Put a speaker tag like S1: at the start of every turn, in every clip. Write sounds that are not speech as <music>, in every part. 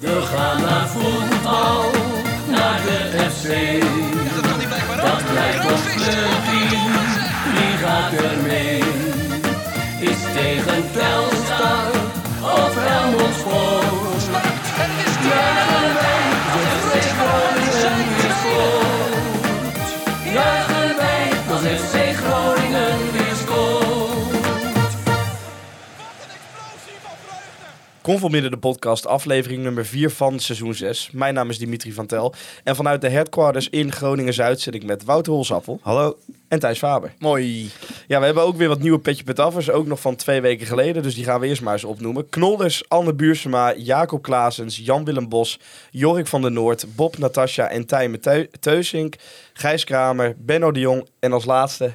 S1: We gaan naar voetbal, naar de FC. Dat blijkt ons team, wie gaat er mee?
S2: Conforminder de podcast, aflevering nummer 4 van seizoen 6. Mijn naam is Dimitri van Tel. En vanuit de headquarters in Groningen-Zuid zit ik met Wouter Holsappel.
S3: Hallo.
S2: En Thijs Faber.
S4: Mooi.
S2: Ja, we hebben ook weer wat nieuwe petje petaffers. Ook nog van twee weken geleden. Dus die gaan we eerst maar eens opnoemen. Knolders, Anne Buursema, Jacob Klaasens, Jan-Willem Bos, Jorik van der Noord, Bob Natasja en Tijme Teu- Teusink, Gijs Kramer, Benno de Jong en als laatste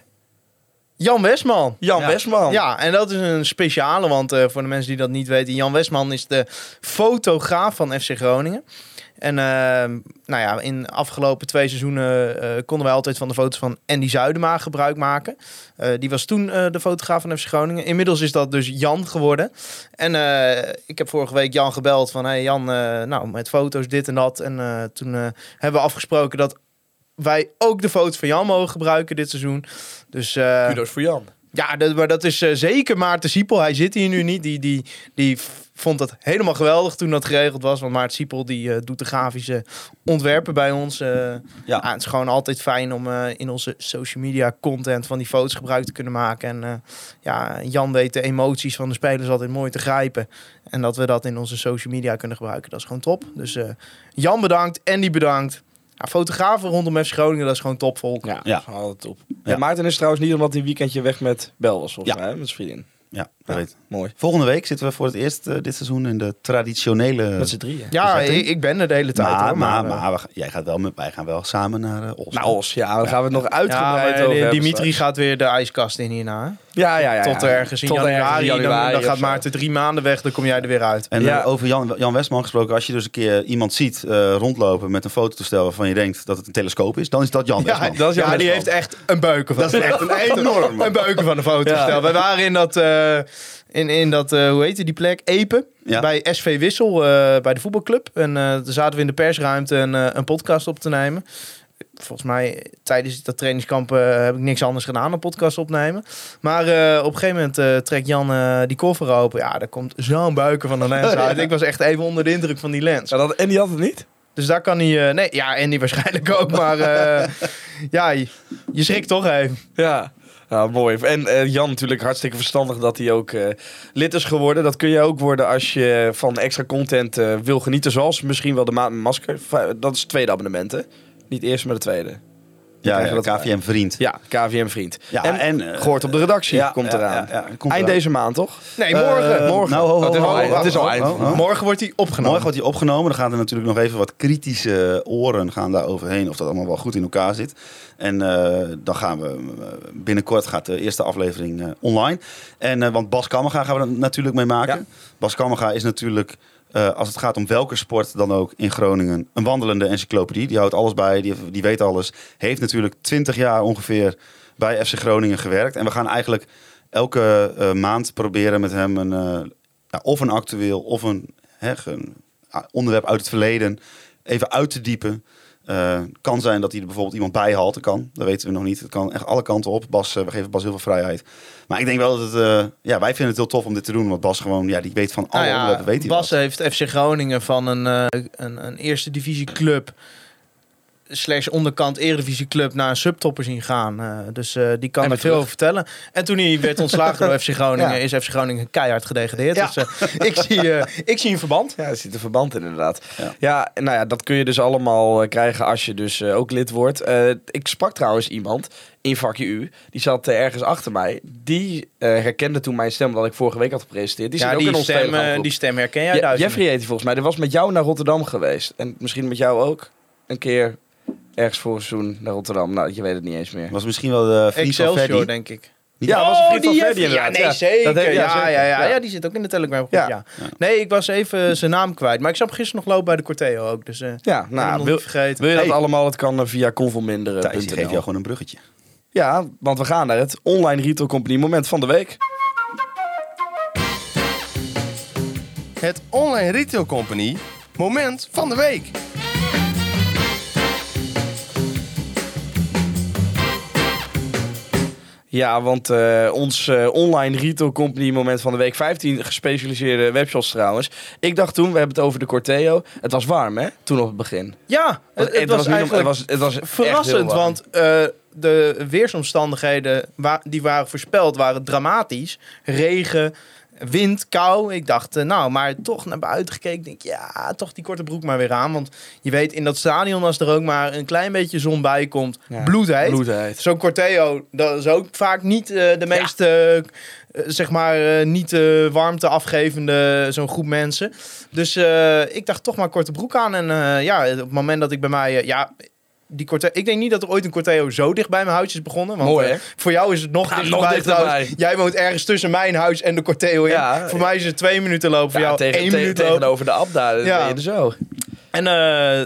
S4: Jan Westman.
S2: Jan
S4: ja.
S2: Westman.
S4: Ja, en dat is een speciale, want eh, voor de mensen die dat niet weten, Jan Westman is de fotograaf van FC Groningen. En eh, nou ja, in de afgelopen twee seizoenen eh, konden wij altijd van de foto's van Andy Zuidema gebruik maken. Eh, die was toen eh, de fotograaf van FC Groningen. Inmiddels is dat dus Jan geworden. En eh, ik heb vorige week Jan gebeld van, hey Jan, eh, nou met foto's dit en dat. En eh, toen hebben we afgesproken dat wij ook de foto's van Jan mogen gebruiken dit seizoen. Dus eh,
S2: Kudos voor Jan.
S4: ja, dat, maar dat is eh, zeker Maarten Siepel. Hij zit hier nu niet. Die, die, die vond dat helemaal geweldig toen dat geregeld was. Want Maarten Siepel die, eh, doet de grafische ontwerpen bij ons. ja. het is gewoon altijd fijn om in onze social media content van die foto's gebruik te kunnen maken. En ja, Jan weet de emoties van de spelers altijd mooi te grijpen. En dat we dat in onze social media kunnen gebruiken, dat is gewoon top. Dus Jan bedankt, Andy bedankt. Ja, fotografen rondom FC Groningen, dat is gewoon topvolk.
S2: Ja,
S3: Ja.
S2: altijd top.
S3: Ja.
S2: Ja. Maarten is trouwens niet omdat hij een weekendje weg met Bel was, volgens
S3: Ja.
S2: mij, hè, met zijn vriendin.
S3: Ja,
S2: Ja. Mooi.
S3: Volgende week zitten we voor het eerst eh, dit seizoen in de traditionele...
S2: Met z'n drieën.
S4: Ja, ik, ik ben er de hele tijd.
S3: maar,
S4: hoor,
S3: maar,
S4: eh,
S3: maar we ga- jij gaat wel met, wij gaan wel samen naar uh, Os.
S2: Os, ja, daar gaan we het nog uitgebreid over hebben
S4: Dimitri
S2: straks.
S4: gaat weer de ijskast in hierna.
S2: Ja, ja, ja.
S4: Tot ergens in
S2: Tot
S4: januari. dan-
S2: januari
S4: dan, gaat. Maarten drie maanden weg, dan kom jij er weer uit.
S3: En
S2: Ja.
S3: eh, over Jan, Jan Westman gesproken, als je dus een keer iemand ziet eh, rondlopen met een fototoestel waarvan je denkt dat het een telescoop is, dan is dat Jan
S4: Ja,
S3: Westman.
S2: dat is Jan
S4: ja die heeft echt een beuken van.
S3: Dat is echt een enorme.
S4: een beuken van de fotostel.
S2: Ja.
S4: Wij waren in dat, eh, in, in dat eh, hoe heet die plek? Epe.
S3: Ja.
S4: Bij SV Wissel, eh, bij de voetbalclub. En eh toen zaten we in de persruimte een, een podcast op te nemen. Volgens mij tijdens dat trainingskamp heb ik niks anders gedaan dan podcast opnemen. Maar op een gegeven moment eh, trekt Jan die koffer open. Ja, daar komt zo'n buiken van de lens uit. Ik was echt even onder de indruk van die lens.
S2: Ja, dat, en die had het niet?
S4: Dus daar kan hij... nee, ja, en die waarschijnlijk ook. Maar <laughs> ja, je, je schrikt toch even.
S2: Ja. Ja, mooi. En eh, Jan natuurlijk hartstikke verstandig dat hij ook eh, lid is geworden. Dat kun je ook worden als je van extra content eh, wil genieten. Zoals misschien wel de maand met masker. Dat is het tweede abonnement, hè? Niet eerst, maar de tweede.
S3: Ja, KVM vriend.
S2: Ja, KVM vriend.
S3: Ja,
S2: en,
S3: en, eh,
S2: gehoord op de redactie
S3: ja,
S2: komt eraan.
S3: ja, ja, komt
S2: Eind
S3: eraan.
S2: deze maand, toch?
S4: Nee, morgen.
S3: Eh,
S2: morgen.
S3: Nou, ho, ho,
S2: het is
S3: ho,
S2: al eind. Het is al.
S4: Morgen wordt hij opgenomen.
S3: Morgen wordt hij opgenomen. Dan gaan er natuurlijk nog even wat kritische oren gaan daar overheen. Of dat allemaal wel goed in elkaar zit. En eh, dan gaan we eh, binnenkort gaat de eerste aflevering eh, online. En eh, want Bas Kammerga gaan we er natuurlijk mee maken.
S2: Ja.
S3: Bas Kammerga is natuurlijk, eh, als het gaat om welke sport dan ook in Groningen, een wandelende encyclopedie. Die houdt alles bij, die, die weet alles. Heeft natuurlijk 20 jaar ongeveer bij FC Groningen gewerkt. En we gaan eigenlijk elke eh, maand proberen met hem een, eh, ja, of een actueel of een, hè, een onderwerp uit het verleden even uit te diepen. Eh, kan zijn dat hij er bijvoorbeeld iemand bijhaalt. Dat kan, dat weten we nog niet. Het kan echt alle kanten op. Bas, eh, we geven Bas heel veel vrijheid. Maar ik denk wel dat het... eh, ja, wij vinden het heel tof om dit te doen. Want Bas gewoon, ja, die weet van alle
S4: Nou ja,
S3: onderwerpen, weet hij
S4: Bas
S3: wat.
S4: heeft FC Groningen van een, een, een eerste divisie club slash onderkant eredivisie club naar een subtopper zien gaan. Eh, dus eh, die kan er veel over vertellen. En toen hij werd ontslagen <laughs> door FC Groningen,
S2: Ja.
S4: is FC Groningen keihard gedegradeerd.
S2: Ja.
S4: Dus eh, ik, zie, ik zie een verband.
S2: Ja, er zit een verband in inderdaad.
S3: Ja.
S2: Nou ja, dat kun je dus allemaal krijgen als je dus ook lid wordt. Ik sprak trouwens iemand in vakje U, die zat ergens achter mij. Die herkende toen mijn stem dat ik vorige week had gepresenteerd. Die zit
S4: ja,
S2: ook in
S4: die
S2: ons
S4: stem, die stem herken jij
S2: Ja,
S4: duizend.
S2: Jeffrey heet hij volgens mij. Die was met jou naar Rotterdam geweest. En misschien met jou ook een keer ergens voor een seizoen naar Rotterdam. Nou, je weet het niet eens meer.
S3: Was misschien wel de vriend van Ferdi.
S4: denk ik.
S2: Ja, was een vriend van
S4: die
S2: Ferdi
S4: Jeffrey. Ja,
S2: inderdaad.
S4: nee,
S2: Ja.
S4: zeker.
S2: Dat heeft- ja,
S4: ja,
S2: zeker.
S4: ja, ja,
S2: Ja.
S4: ja, die zit ook in de Telegram.
S2: Ja.
S4: Ja. Nee, ik was even zijn naam kwijt. Maar ik zag hem gisteren nog lopen bij de Corteo ook. Dus eh
S2: Ja,
S4: nou,
S2: nou,
S4: nog
S2: wil,
S4: niet vergeten.
S2: wil je dat
S3: Hey.
S2: allemaal? Het kan eh, via convolminderen.nl.
S3: Thijs, die geeft jou gewoon een bruggetje.
S2: Ja, want we gaan naar het online retail company moment van de week.
S5: Het Online Retail Company
S4: Moment van de week.
S2: Ja, want eh, ons eh, online retail company moment van de week 15 gespecialiseerde webshops trouwens. Ik dacht toen, we hebben het over de Corteo. Het was warm hè, toen op het begin.
S4: Ja, het, het was, eigenlijk
S2: het was, het was
S4: verrassend, want eh, de weersomstandigheden wa- die waren voorspeld waren dramatisch. Regen, wind, kou. Ik dacht, eh, nou, maar toch naar buiten gekeken. Denk, ja, toch die korte broek maar weer aan. Want je weet, in dat stadion, als er ook maar een klein beetje zon bij komt,
S2: Ja,
S4: bloedheet. Zo'n Corteo, dat is ook vaak niet eh, de meest, eh, zeg maar, niet warmte afgevende zo'n groep mensen. Dus ik dacht toch maar korte broek aan. En ja, op het moment dat ik bij mij, ja, die Corteo, ik denk niet dat er ooit een Corteo zo dicht bij mijn huis is begonnen. Want,
S2: Mooi,
S4: eh,
S2: hè?
S4: voor jou is het nog
S2: Ja, nog dichterbij.
S4: Jij woont ergens tussen mijn huis en de Corteo in.
S2: Ja.
S4: voor mij is het twee minuten lopen. Voor
S2: Ja,
S4: jou
S2: tegen,
S4: één
S2: te-
S4: minuut
S2: tegenover de app daar,
S4: Ja.
S2: ben je er zo.
S4: En eh,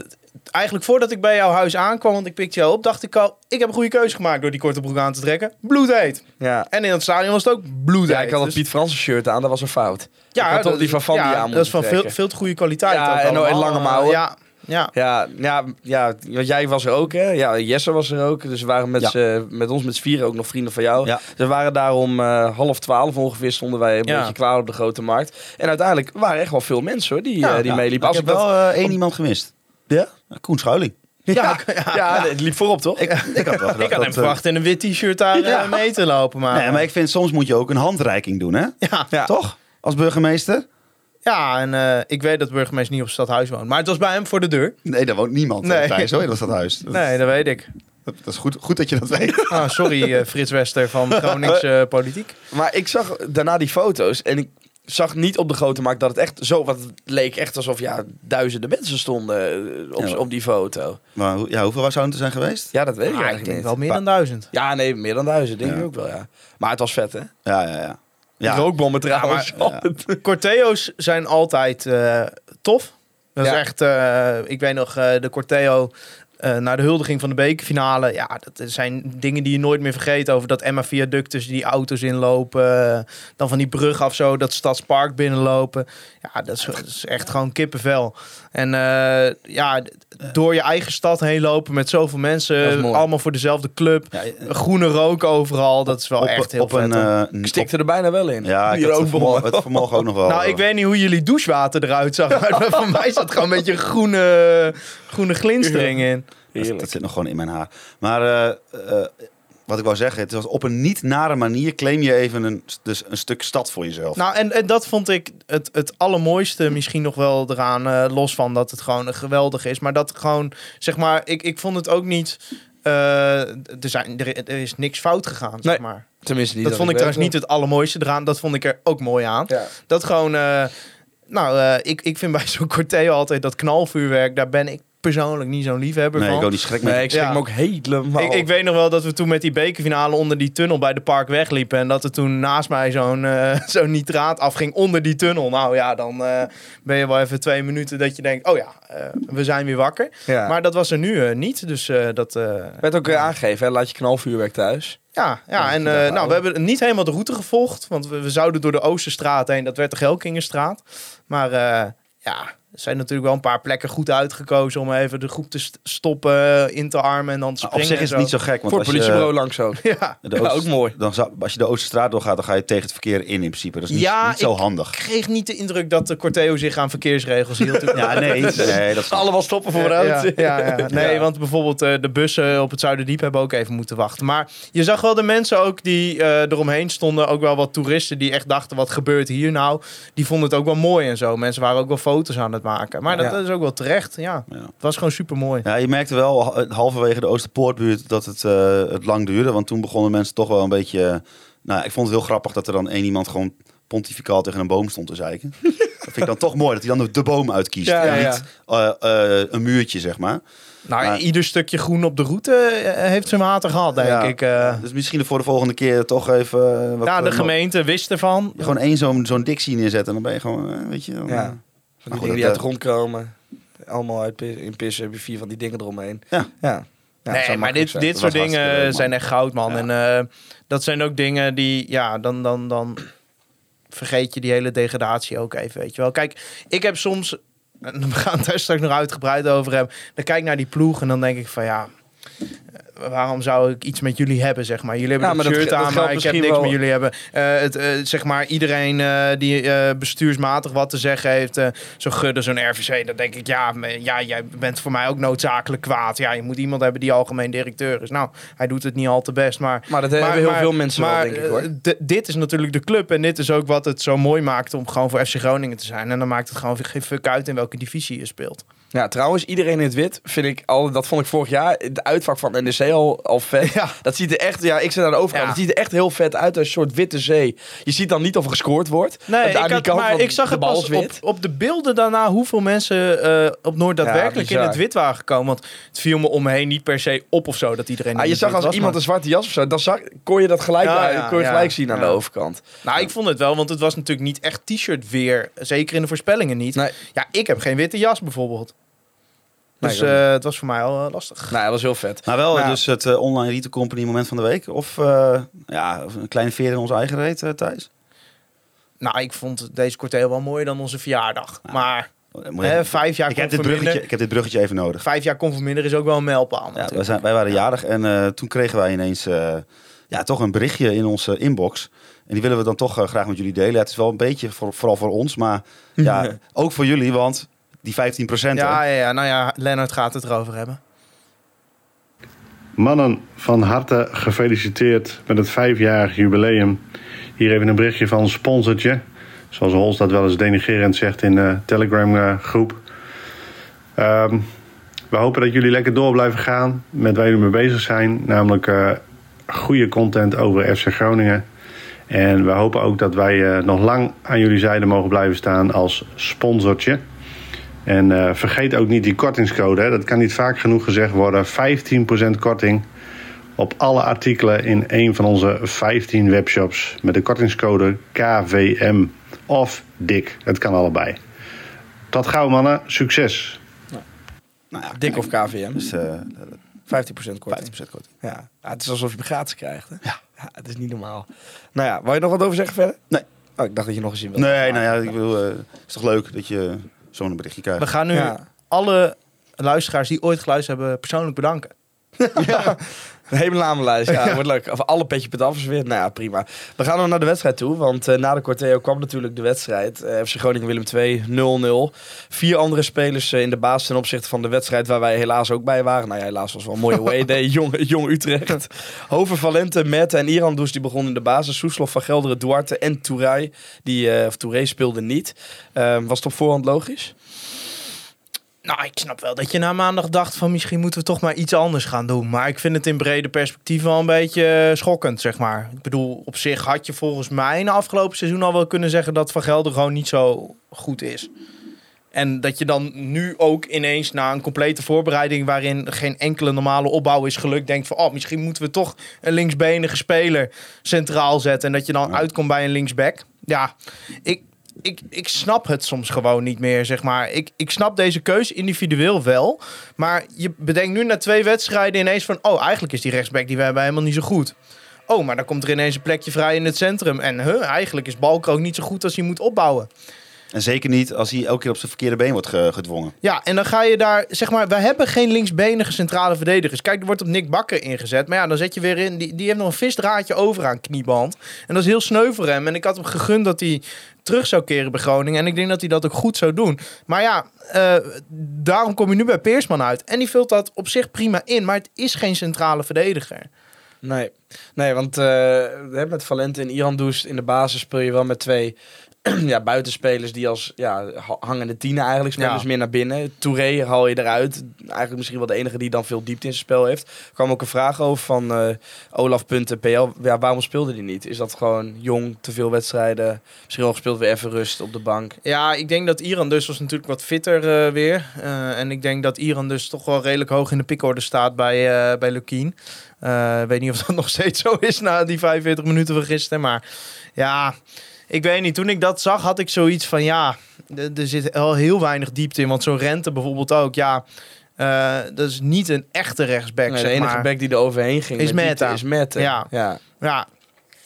S4: eigenlijk voordat ik bij jouw huis aankwam, want ik pikte jou op, dacht ik al, ik heb een goede keuze gemaakt door die korte broek aan te trekken. Bloedheet.
S2: Ja.
S4: En in het stadion was het ook bloedheet.
S2: Ja, ik had een
S4: Dus-
S2: Piet Fransen shirt aan, dat was een fout.
S4: Ja,
S2: toch
S4: dat-
S2: die van Van
S4: ja,
S2: aan
S4: Dat is van veel, veel te goede kwaliteit.
S2: Ja, en- en lange mouwen.
S4: Ja, ja.
S2: Ja, ja, ja, want jij was er ook, hè? Ja, Jesse was er ook. Dus we waren met,
S3: Ja.
S2: met ons met z'n vieren ook nog vrienden van jou.
S3: Ja.
S2: Dus we waren daar om eh, half twaalf ongeveer stonden wij een
S4: Ja.
S2: beetje klaar op de grote markt. En uiteindelijk waren echt wel veel mensen hoor, die, eh, die
S3: Ja,
S2: meeliepen.
S3: Ik heb wel eh, één iemand gemist.
S2: Ja?
S3: Koen Schuiling.
S4: Ja,
S2: Ja, <laughs>
S4: ja,
S2: het liep voorop toch?
S3: Ik, ik had wel <laughs>
S4: Ik had hem verwacht in een wit t-shirt daar eh,
S3: Ja.
S4: mee te lopen. Maar,
S3: Nee, maar ik vind soms moet je ook een handreiking doen, hè?
S4: Ja.
S3: Toch? Als burgemeester?
S4: Ja, en eh, ik weet dat burgemeester niet op het stadhuis woont. Maar het was bij hem voor de deur.
S3: Nee, daar woont niemand
S4: Nee.
S3: nee. thuis. Hoor, dat is dat huis. <laughs> Dat,
S4: Nee, dat weet ik.
S3: dat, dat is goed, goed dat je dat weet. <laughs>
S4: Ah, sorry, eh, Frits Wester van <laughs> Gronings eh, Politiek.
S2: Maar ik zag daarna die foto's en ik zag niet op de grote markt dat het echt zo... Het leek echt alsof ja, duizenden mensen stonden eh, op,
S3: Ja.
S2: op die foto.
S3: Maar ja, hoeveel zouden er zijn geweest?
S2: Ja, dat weet ik
S4: Ah, ik
S2: eigenlijk
S4: denk
S2: niet.
S4: wel meer dan duizend.
S2: Ja, nee, meer dan duizend, denk
S3: Ja.
S2: ik ook wel, ja. Maar het was vet, hè?
S3: Ja, ja, ja.
S2: Ja. Rookbommen trouwens.
S3: maar- <laughs>
S4: Corteo's zijn altijd eh, tof. Dat is echt, eh, ik weet nog, eh, de Corteo naar de huldiging van de bekerfinale. Ja, dat zijn dingen die je nooit meer vergeet. Over dat Emma Viaduct tussen die auto's inlopen. dan van die brug af zo, dat Stadspark binnenlopen. Ja, dat is, dat is echt gewoon kippenvel. En ja, door je eigen stad heen lopen met zoveel mensen. Allemaal voor dezelfde club.
S3: ja, eh,
S4: Groene rook overal. Dat is wel
S3: op,
S4: echt heel
S3: op
S4: vet.
S3: een, eh,
S2: Ik
S3: op-
S2: stikte er bijna wel in.
S3: Ja, ik het vanmorgen, het vanmorgen ook nog wel. <laughs>
S4: Nou, ik weet niet hoe jullie douchewater eruit zag. Maar <laughs> voor mij zat gewoon een beetje een groene, groene glinstering in.
S3: Dat, zit nog gewoon in mijn haar. Maar eh, eh, wat ik wou zeggen, het was op een niet nare manier claim je even een, dus een stuk stad voor jezelf.
S4: Nou, en, en dat vond ik het, het allermooiste misschien nog wel eraan. eh, los van dat het gewoon geweldig is. Maar dat gewoon, zeg maar, ik, ik vond het ook niet... eh, er, zijn, er, er is niks fout gegaan, zeg maar.
S2: Tenminste, niet
S4: Dat vond ik trouwens niet het allermooiste eraan. Dat vond ik er ook mooi aan.
S2: Ja.
S4: Dat gewoon... eh, nou, eh, ik, ik vind bij zo'n <laughs> Corteo altijd dat knalvuurwerk... daar ben ik persoonlijk niet zo'n liefhebber
S3: nee,
S4: van.
S3: ik ook niet schrik me.
S2: Nee, ik schrik
S4: Ja.
S2: me ook helemaal.
S4: Ik, ik weet nog wel dat we toen met die bekerfinale onder die tunnel bij de park wegliepen. En dat er toen naast mij zo'n eh, <laughs> zo'n nitraat afging onder die tunnel. Nou ja, dan eh, ben je wel even twee minuten dat je denkt, oh ja, eh, we zijn weer wakker.
S2: ja.
S4: Maar dat was er nu niet. Dus eh, dat... eh,
S2: werd ook eh, aangegeven, hè? laat je knalvuurwerk thuis.
S4: ja, ja, en eh, nou, we hebben niet helemaal de route gevolgd. Want we, we zouden door de Oosterstraat heen. Dat werd de Gelkingenstraat. Maar eh, ja, er zijn natuurlijk wel een paar plekken goed uitgekozen... om even de groep te st- stoppen, in te armen en dan te
S3: Nou,
S4: springen.
S3: op zich is het niet zo gek. Want
S2: Voor het
S3: als je,
S2: politiebureau langs ook. <laughs>
S4: Ja,
S3: de
S2: Ja,
S3: Oost-
S2: ook mooi.
S3: Dan zou, als je de Oosterstraat doorgaat, dan ga je tegen het verkeer in in principe. Dat is niet,
S4: Ja,
S3: niet zo
S4: ik-
S3: handig.
S4: Ik kreeg niet de indruk dat de Corteo zich aan verkeersregels hield. <laughs>
S3: Ja, nee, <laughs> nee dat is
S2: Allemaal stoppen voor
S4: Ja,
S2: rood.
S4: ja, ja, ja. Nee,
S2: Ja.
S4: want bijvoorbeeld eh, de bussen op het Zuiderdiep hebben ook even moeten wachten. Maar je zag wel de mensen ook die eh, eromheen stonden. Ook wel wat toeristen die echt dachten, wat gebeurt hier nou? Die vonden het ook wel mooi en zo. Mensen waren ook wel foto's aan het maken. Maar dat, is ook wel terecht, ja. Het was gewoon super mooi.
S3: Ja, je merkte wel ha- halverwege de Oosterpoortbuurt dat het, eh, het lang duurde. Want toen begonnen mensen toch wel een beetje... nou, ik vond het heel grappig dat er dan één iemand gewoon pontificaal tegen een boom stond te zeiken. <laughs> dat vind ik dan toch mooi, dat hij dan de, boom uitkiest.
S2: Ja,
S3: en
S2: ja,
S3: niet eh, eh, een muurtje, zeg maar.
S4: Nou,
S3: Maar-
S4: ieder stukje groen op de route heeft zijn water gehad, denk
S3: Ja.
S4: ik.
S3: Dus misschien voor de volgende keer toch even... wat,
S4: ja, de gemeente wist ervan.
S3: Gewoon één zo'n zo'n dictie neerzetten en dan ben je gewoon, weet je... Dan,
S2: Ja. Van die dingen die
S3: dat,
S2: uit de grond komen. Allemaal uit in pissen heb je vier van die dingen eromheen.
S3: Ja.
S2: ja. Ja,
S4: nee, maar dit,
S2: zijn.
S4: dit
S3: Dat
S4: soort dingen
S3: leuk,
S4: zijn echt goud, man.
S3: Ja.
S4: En eh, dat zijn ook dingen die, ja, dan, dan, dan vergeet je die hele degradatie ook even, weet je wel. Kijk, ik heb soms en we gaan het daar straks nog uitgebreid over hebben. Dan kijk ik naar die ploeg en dan denk ik van ja, eh, waarom zou ik iets met jullie hebben, zeg maar. Jullie hebben
S2: Ja,
S4: een
S2: maar
S4: shirt
S2: dat
S4: aan, maar ik heb niks
S2: wel-
S4: met jullie hebben. Eh, het, eh, zeg maar, iedereen eh, die bestuursmatig wat te zeggen heeft, zo'n Gudde, zo'n RVC, dan denk ik, ja, maar- ja, jij bent voor mij ook noodzakelijk kwaad. Ja, je moet iemand hebben die algemeen directeur is. Nou, hij doet het niet al te best, maar...
S2: Maar dat hebben heel veel mensen wel, denk ik, hoor.
S4: dit is natuurlijk de club en dit is ook wat het zo mooi maakt om gewoon voor FC Groningen te zijn. En dan maakt het gewoon geen fuck uit in welke divisie je speelt.
S2: Ja, trouwens, iedereen in het wit vind ik al, dat vond ik vorig jaar, de uitvak van NEC al, al vet.
S4: Ja.
S2: Dat ziet er echt, ja, ik zit aan de overkant,
S4: Ja.
S2: het ziet er echt heel vet uit als een soort witte zee. Je ziet dan niet of er gescoord wordt.
S4: Nee, ik, had, maar ik zag het pas op,
S2: wit.
S4: op de beelden daarna hoeveel mensen eh, op Noord
S2: Ja,
S4: daadwerkelijk in het wit waren gekomen. Want het viel me om me heen niet per se op of zo dat iedereen. in
S2: Ah, je zag als
S4: was,
S2: iemand
S4: maar-
S2: een zwarte jas of zo, dan zag, kon je dat gelijk, kon je gelijk zien aan de overkant.
S4: Nou, ik vond het wel, want het was natuurlijk niet echt t-shirt weer. Zeker in de voorspellingen niet.
S2: Nee.
S4: Ja, ik heb geen witte jas bijvoorbeeld. Dus eh, het was voor mij al eh, lastig.
S2: Nou, dat was heel vet.
S3: Maar wel
S2: Nou,
S3: dus het eh, online retail company moment van de week. Of eh, ja, een kleine veer in onze eigen reet, Thijs.
S4: Nou, ik vond deze corteo wel mooier dan onze verjaardag. Maar
S3: Oh,
S4: hè, vijf jaar
S3: ik, heb dit bruggetje, ik heb dit bruggetje even nodig.
S4: Vijf jaar kon is ook wel een mijlpaal.
S3: Ja,
S4: natuurlijk.
S3: wij, zijn, wij waren jarig en eh, toen kregen wij ineens eh, ja, toch een berichtje in onze inbox. En die willen we dan toch graag met jullie delen. Ja, het is wel een beetje voor, vooral voor ons, maar ja, <laughs> ook voor jullie, want die 15 procent.
S4: Ja, ja, ja, nou ja, Lennart gaat het erover hebben.
S5: Mannen, van harte gefeliciteerd met het vijfjarig jubileum. Hier even een berichtje van een sponsortje. Zoals Hols dat wel eens denigerend zegt in de Telegram groep. Ehm, we hopen dat jullie lekker door blijven gaan met waar jullie mee bezig zijn. Namelijk eh, goede content over FC Groningen. En we hopen ook dat wij eh, nog lang aan jullie zijde mogen blijven staan als sponsortje. En eh, vergeet ook niet die kortingscode. Hè. Dat kan niet vaak genoeg gezegd worden. 15% korting op alle artikelen in een van onze 15 webshops. Met de kortingscode KVM of DIK. Het kan allebei. Tot gauw mannen. Succes.
S3: Nou ja,
S2: Dik of KVM.
S3: Dus eh
S2: 15% korting.
S3: 15% korting.
S2: Ja. ja, het is alsof je hem gratis krijgt. Hè? Ja. Het is niet normaal. Nou ja, wil je nog wat over zeggen verder?
S3: Nee.
S2: Oh, ik dacht dat je nog eens in wilde.
S3: Nee, nou ja, ik wil, eh, het is toch leuk dat je zo'n berichtje krijgt.
S4: We gaan nu
S2: Ja.
S4: alle luisteraars die ooit geluisterd hebben persoonlijk bedanken. <laughs> <laughs>
S2: Een hele namenlijst. Ja, wordt leuk. Of alle petje pet af weer. Nou ja, prima. We gaan nog naar de wedstrijd toe. Want eh, na de Corteo kwam natuurlijk de wedstrijd. Eh, FC Groningen Willem 2 0-0. Vier andere spelers eh, in de baas ten opzichte van de wedstrijd waar wij helaas ook bij waren. Nou ja, helaas was wel een mooie <laughs> away day. Jong, Jong Utrecht. Hoven Valente, Mette en Iran Does die begonnen in de basis. Soeslof van Gelderen, Duarte en Touré. Die, eh of Touré speelde niet. Eh, was het op voorhand logisch?
S4: Nou, ik snap wel dat je na maandag dacht van misschien moeten we toch maar iets anders gaan doen. Maar ik vind het in brede perspectief wel een beetje eh, schokkend, zeg maar. Ik bedoel, op zich had je volgens mij in de afgelopen seizoen al wel kunnen zeggen dat Van Gelder gewoon niet zo goed is. En dat je dan nu ook ineens na een complete voorbereiding waarin geen enkele normale opbouw is gelukt, denkt van oh, misschien moeten we toch een linksbenige speler centraal zetten. En dat je dan
S3: Ja.
S4: uitkomt bij een linksback. Ja, ik, ik, ik snap het soms gewoon niet meer, zeg maar. Ik, ik snap deze keuze individueel wel. Maar je bedenkt nu na twee wedstrijden ineens van... oh, eigenlijk is die rechtsback die we hebben helemaal niet zo goed. Oh, maar dan komt er ineens een plekje vrij in het centrum. En huh, eigenlijk is Balker ook niet zo goed als hij moet opbouwen.
S3: En zeker niet als hij elke keer op zijn verkeerde been wordt ge- gedwongen.
S4: Ja, en dan ga je daar, zeg maar, we hebben geen linksbenige centrale verdedigers. Kijk, er wordt op Nick Bakker ingezet. Maar ja, dan zet je weer in, die, die heeft nog een visdraadje over aan knieband. En dat is heel sneu voor hem. En ik had hem gegund dat hij terug zou keren bij Groningen. En ik denk dat hij dat ook goed zou doen. Maar ja, eh, daarom kom je nu bij Peersman uit. En die vult dat op zich prima in. Maar het is geen centrale verdediger.
S2: Nee, nee want eh, met Valente en Iran Doest in de basis speel je wel met twee <clears throat> ja, buitenspelers die als ja, ha- hangende tienen eigenlijk spelen,
S4: Ja.
S2: dus meer naar binnen. Touré haal je eruit. Eigenlijk misschien wel de enige die dan veel diepte in zijn spel heeft. Er kwam ook een vraag over van eh Olaf.pl. Ja, waarom speelde hij niet? Is dat gewoon jong, te veel wedstrijden? Misschien wel gespeeld weer even rust op de bank.
S4: Ja, ik denk dat Iran dus was natuurlijk wat fitter eh, weer. Eh, en ik denk dat Iran dus toch wel redelijk hoog in de pickorde staat bij, eh bij Lukien. Ik weet niet of dat <laughs> nog steeds zo is na die 45 minuten van gisteren. Maar ja, ik weet niet. Toen ik dat zag, had ik zoiets van ja, er zit al heel weinig diepte in. Want zo'n rente bijvoorbeeld ook, ja, eh, dat is niet een echte rechtsback.
S2: Nee, de enige
S4: maar.
S2: back die er overheen ging
S4: Is
S2: met. Is Meta.
S4: Ja.
S2: ja.
S4: Ja.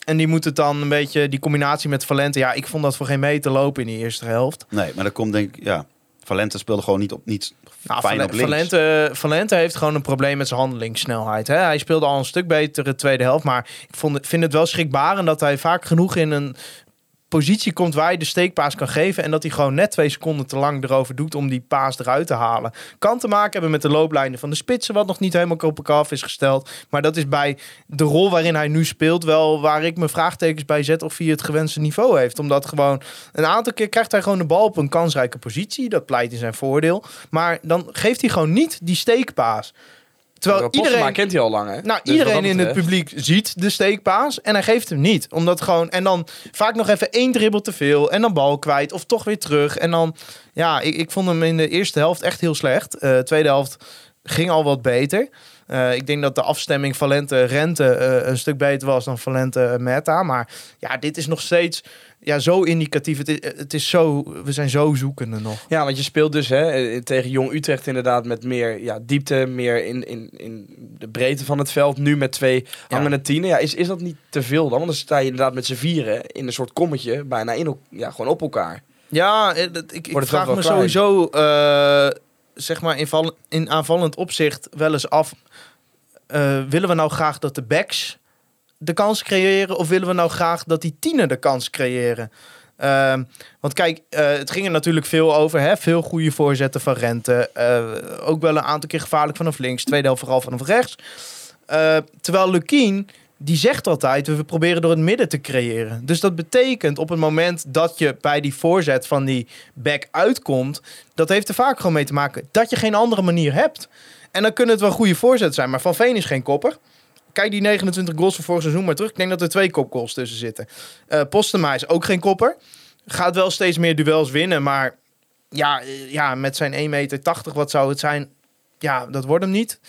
S4: En die moet het dan een beetje, die combinatie met Valente. Ja, ik vond dat voor geen meter lopen in die eerste helft.
S3: Nee, maar dat komt denk ik, ja. Valente speelde gewoon niet, op, niet
S4: Nou,
S3: fijn
S4: Valen-
S3: op links.
S4: Valente, Valente heeft gewoon een probleem met zijn handelingssnelheid. Hè? Hij speelde al een stuk beter de tweede helft. Maar ik vond, vind het wel schrikbarend dat hij vaak genoeg in een positie komt waar hij de steekpaas kan geven. En dat hij gewoon net twee seconden te lang erover doet om die paas eruit te halen. Kan te maken hebben met de looplijnen van de spitsen, wat nog niet helemaal op elkaar af is gesteld. Maar dat is bij de rol waarin hij nu speelt wel waar ik mijn vraagtekens bij zet of hij het gewenste niveau heeft. Omdat gewoon een aantal keer krijgt hij gewoon de bal op een kansrijke positie. Dat pleit in zijn voordeel. Maar dan geeft hij gewoon niet die steekpaas. Terwijl iedereen,
S2: kent hij al lang, hè?
S4: nou,
S2: Dus
S4: iedereen in het publiek ziet de steekpaas en hij geeft hem niet. Omdat gewoon, en dan vaak nog even één dribbel te veel en dan bal kwijt of toch weer terug. En dan, ja, ik, ik vond hem in de eerste helft echt heel slecht. Eh tweede helft ging al wat beter. Eh, ik denk dat de afstemming Valente-Rente eh, een stuk beter was dan Valente-Meta. Maar ja, dit is nog steeds ja, zo indicatief. Het is, het is zo, we zijn zo zoekende nog.
S2: Ja, want je speelt dus hè, tegen Jong Utrecht inderdaad met meer ja, diepte, meer in, in, in de breedte van het veld. Nu met twee hangende tienen. Ja, is, is dat niet te veel dan? Want dan sta je inderdaad met z'n vieren in een soort kommetje, bijna in, ja, gewoon op elkaar.
S4: Ja, eh, dat- ik, vraag me
S2: klein?
S4: sowieso, eh, zeg maar in, in aanvallend opzicht wel eens af. eh, willen we nou graag dat de backs de kans creëren? Of willen we nou graag dat die tienen de kans creëren? Ehm, want kijk, eh, het ging er natuurlijk veel over. Hè? Veel goede voorzetten van Rente. Eh, ook wel een aantal keer gevaarlijk vanaf links. Tweede helft vooral vanaf rechts. Eh, terwijl Lukien, die zegt altijd... we proberen door het midden te creëren. Dus dat betekent op het moment dat je bij die voorzet van die back uitkomt... dat heeft er vaak gewoon mee te maken dat je geen andere manier hebt. En dan kunnen het wel goede voorzetten zijn. Maar Van Veen is geen kopper. Kijk die 29 goals van vorig seizoen maar terug. Ik denk dat er twee kopgoals tussen zitten. Eh Postema is ook geen kopper. Gaat wel steeds meer duels winnen. Maar ja, eh, ja met zijn 1,80 meter, wat zou het zijn? Ja, dat wordt hem niet.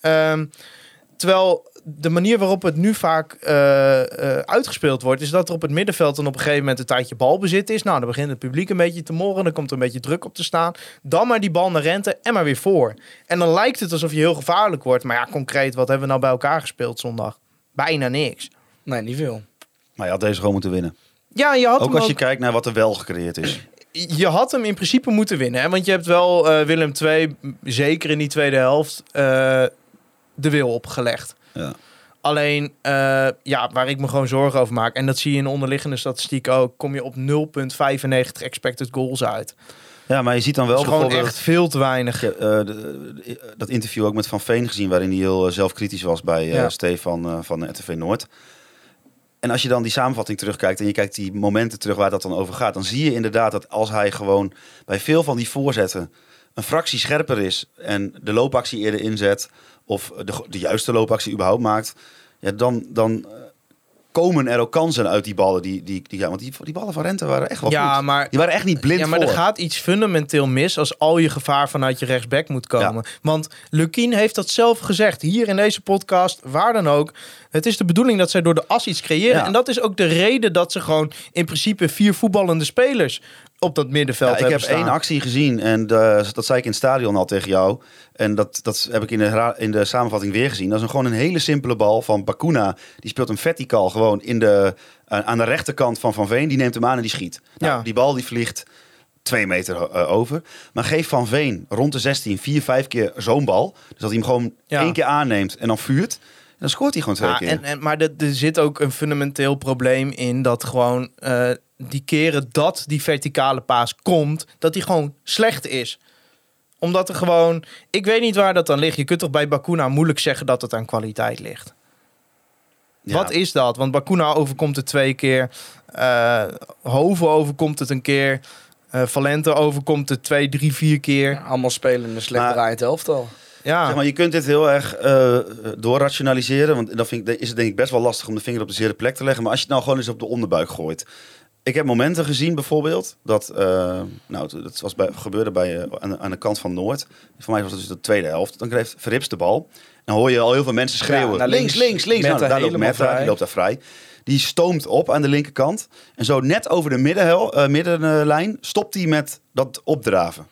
S4: Ehm, terwijl de manier waarop het nu vaak eh, eh, uitgespeeld wordt, is dat er op het middenveld dan op een gegeven moment een tijdje balbezit is. Nou, dan begint het publiek een beetje te morren, dan komt er een beetje druk op te staan. Dan maar die bal naar Rente en maar weer voor. En dan lijkt het alsof je heel gevaarlijk wordt. Maar ja, concreet, wat hebben we nou bij elkaar gespeeld zondag? Bijna niks.
S2: Nee, niet veel.
S3: Maar je had deze gewoon moeten winnen.
S4: Ja, je had
S3: Ook
S4: hem
S3: als je kijkt naar wat er wel gecreëerd is. <clears throat>
S4: je had hem in principe moeten winnen. Hè? Want je hebt wel eh, Willem II, zeker in die tweede helft, eh, de wil opgelegd.
S3: Ja.
S4: Alleen, eh, ja, waar ik me gewoon zorgen over maak, en dat zie je in de onderliggende statistiek ook, kom je op 0,95 expected goals uit.
S3: ja, maar je ziet dan wel
S4: Dat is gewoon echt veel te weinig.
S3: Eh, de- de- dat interview ook met Van Veen gezien, waarin hij heel eh, zelfkritisch was bij eh,
S4: Ja.
S3: Stefan eh, van RTV Noord. En als je dan die samenvatting terugkijkt en je kijkt die momenten terug waar dat dan over gaat, dan zie je inderdaad dat als hij gewoon bij veel van die voorzetten een fractie scherper is en de loopactie eerder inzet of de, de juiste loopactie überhaupt maakt, ja, dan, dan eh, komen er ook kansen uit die ballen. Die, die, die, ja, want die, die ballen van Rente waren echt wel
S4: Ja,
S3: goed.
S4: maar
S3: Die waren echt niet blind
S4: ja, maar
S3: voor.
S4: er gaat iets fundamenteel mis als al je gevaar vanuit je rechtsback moet komen. Want Lukien heeft dat zelf gezegd, hier in deze podcast, waar dan ook. Het is de bedoeling dat zij door de as iets creëren.
S3: Ja.
S4: En dat is ook de reden dat ze gewoon in principe vier voetballende spelers op dat middenveld
S3: Ja, ik heb
S4: staan.
S3: één actie gezien en de- dat zei ik in het stadion al tegen jou. En dat, dat heb ik in de, in de samenvatting weer gezien. Dat is een, gewoon een hele simpele bal van Bakuna. Die speelt hem verticaal gewoon in de, aan aan de rechterkant van Van Veen. Die neemt hem aan en die schiet. Nou,
S4: Ja.
S3: Die bal die vliegt twee meter eh, over. Maar geef Van Veen rond de 16 vier, vijf keer zo'n bal. Dus dat hij hem gewoon
S4: Ja.
S3: één keer aanneemt en dan vuurt. En dan scoort hij gewoon twee
S4: Ja,
S3: keer.
S4: en, en, maar er, er zit ook een fundamenteel probleem in dat gewoon eh, die keren dat die verticale paas komt, dat die gewoon slecht is. Omdat er gewoon, ik weet niet waar dat dan ligt. Je kunt toch bij Bakuna moeilijk zeggen dat het aan kwaliteit ligt.
S3: Ja.
S4: Wat is dat? Want Bakuna overkomt het twee keer. eh Hoven overkomt het een keer. eh Valente overkomt het twee, drie, vier keer.
S2: Ja, allemaal spelen in een slecht
S3: Maar-
S2: draaiend elftal.
S4: Ja,
S3: Zeg maar, je kunt dit heel erg eh doorrationaliseren. Want dan vind ik, is het denk ik best wel lastig om de vinger op de zere plek te leggen. Maar als je het nou gewoon eens op de onderbuik gooit. Ik heb momenten gezien bijvoorbeeld. Dat, eh, nou, dat was bij, gebeurde bij, eh, aan, de- aan de kant van Noord. Voor mij was het dus de tweede helft. Dan kreeg Verrips de bal. En dan hoor je al heel veel mensen schreeuwen.
S2: Ja,
S3: links,
S2: links.
S3: links, Nou, daar loopt Meta, die loopt daar vrij. Die stoomt op aan de linkerkant. En zo net over de middenhel, eh, middenlijn stopt hij met dat opdraven.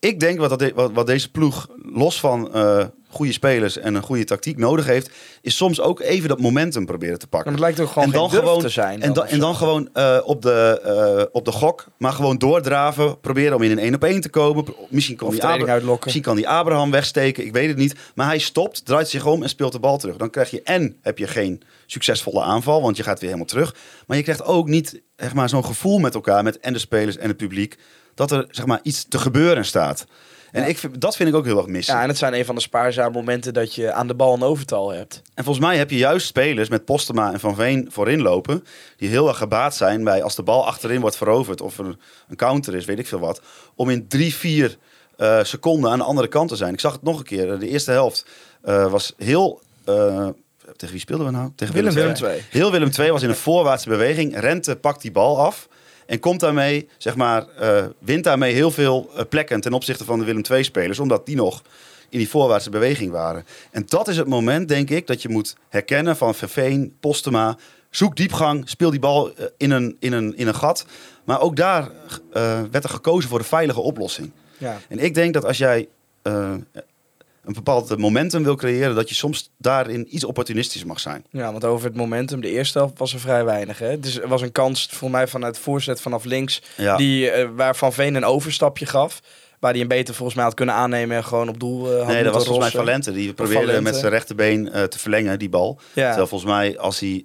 S3: Ik denk wat, dat wat, wat deze ploeg, los van eh, goede spelers en een goede tactiek nodig heeft, is soms ook even dat momentum proberen te pakken.
S2: Maar het lijkt ook gewoon
S3: en dan gewoon,
S2: te zijn.
S3: en, dan, en gewoon eh, op, de, eh, op de gok, maar gewoon doordraven. Proberen om in een 1 op 1 te komen. Misschien kan,
S2: Of
S3: die Abra- misschien kan die Abraham wegsteken, ik weet het niet. Maar hij stopt, draait zich om en speelt de bal terug. Dan krijg je en heb je geen succesvolle aanval, want je gaat weer helemaal terug. Maar je krijgt ook niet zeg maar, zo'n gevoel met elkaar, met en de spelers en het publiek, dat er zeg maar, iets te gebeuren staat. En ik, vind- dat vind ik ook heel erg mis.
S2: Ja, en het zijn een van de spaarzame momenten dat je aan de bal een overtal hebt.
S3: En volgens mij heb je juist spelers met Postema en Van Veen voorin lopen. Die heel erg gebaat zijn bij als de bal achterin wordt veroverd. Of er een counter is, weet ik veel wat. Om in drie, vier eh, seconden aan de andere kant te zijn. Ik zag het nog een keer. De eerste helft eh, was heel... eh, tegen wie speelden we nou? Tegen
S2: Willem. Willem II.
S3: Heel Willem II was in een voorwaartse beweging. Rente pakt die bal af. En komt daarmee, zeg maar, eh, wint daarmee heel veel eh, plekken ten opzichte van de Willem II-spelers. Omdat die nog in die voorwaartse beweging waren. En dat is het moment, denk ik, dat je moet herkennen van Verveen, Postema. Zoek diepgang, speel die bal eh, in een, in een, in een gat. Maar ook daar werd er gekozen voor de veilige oplossing.
S2: Ja.
S3: En ik denk dat als jij een bepaald momentum wil creëren, dat je soms daarin iets opportunistisch mag zijn.
S2: ja, want over het momentum, de eerste helft was er vrij weinig. Hè? Dus er was een kans voor mij vanuit voorzet vanaf links,
S3: Ja.
S2: die, eh, waar Van Veen een overstapje gaf. Waar hij een beter volgens mij had kunnen aannemen en gewoon op doel had
S3: Nee, dat was volgens mij. Valente. Die probeerde
S2: Valente.
S3: met zijn rechterbeen eh, te verlengen, die bal.
S2: Ja.
S3: Terwijl volgens mij, als hij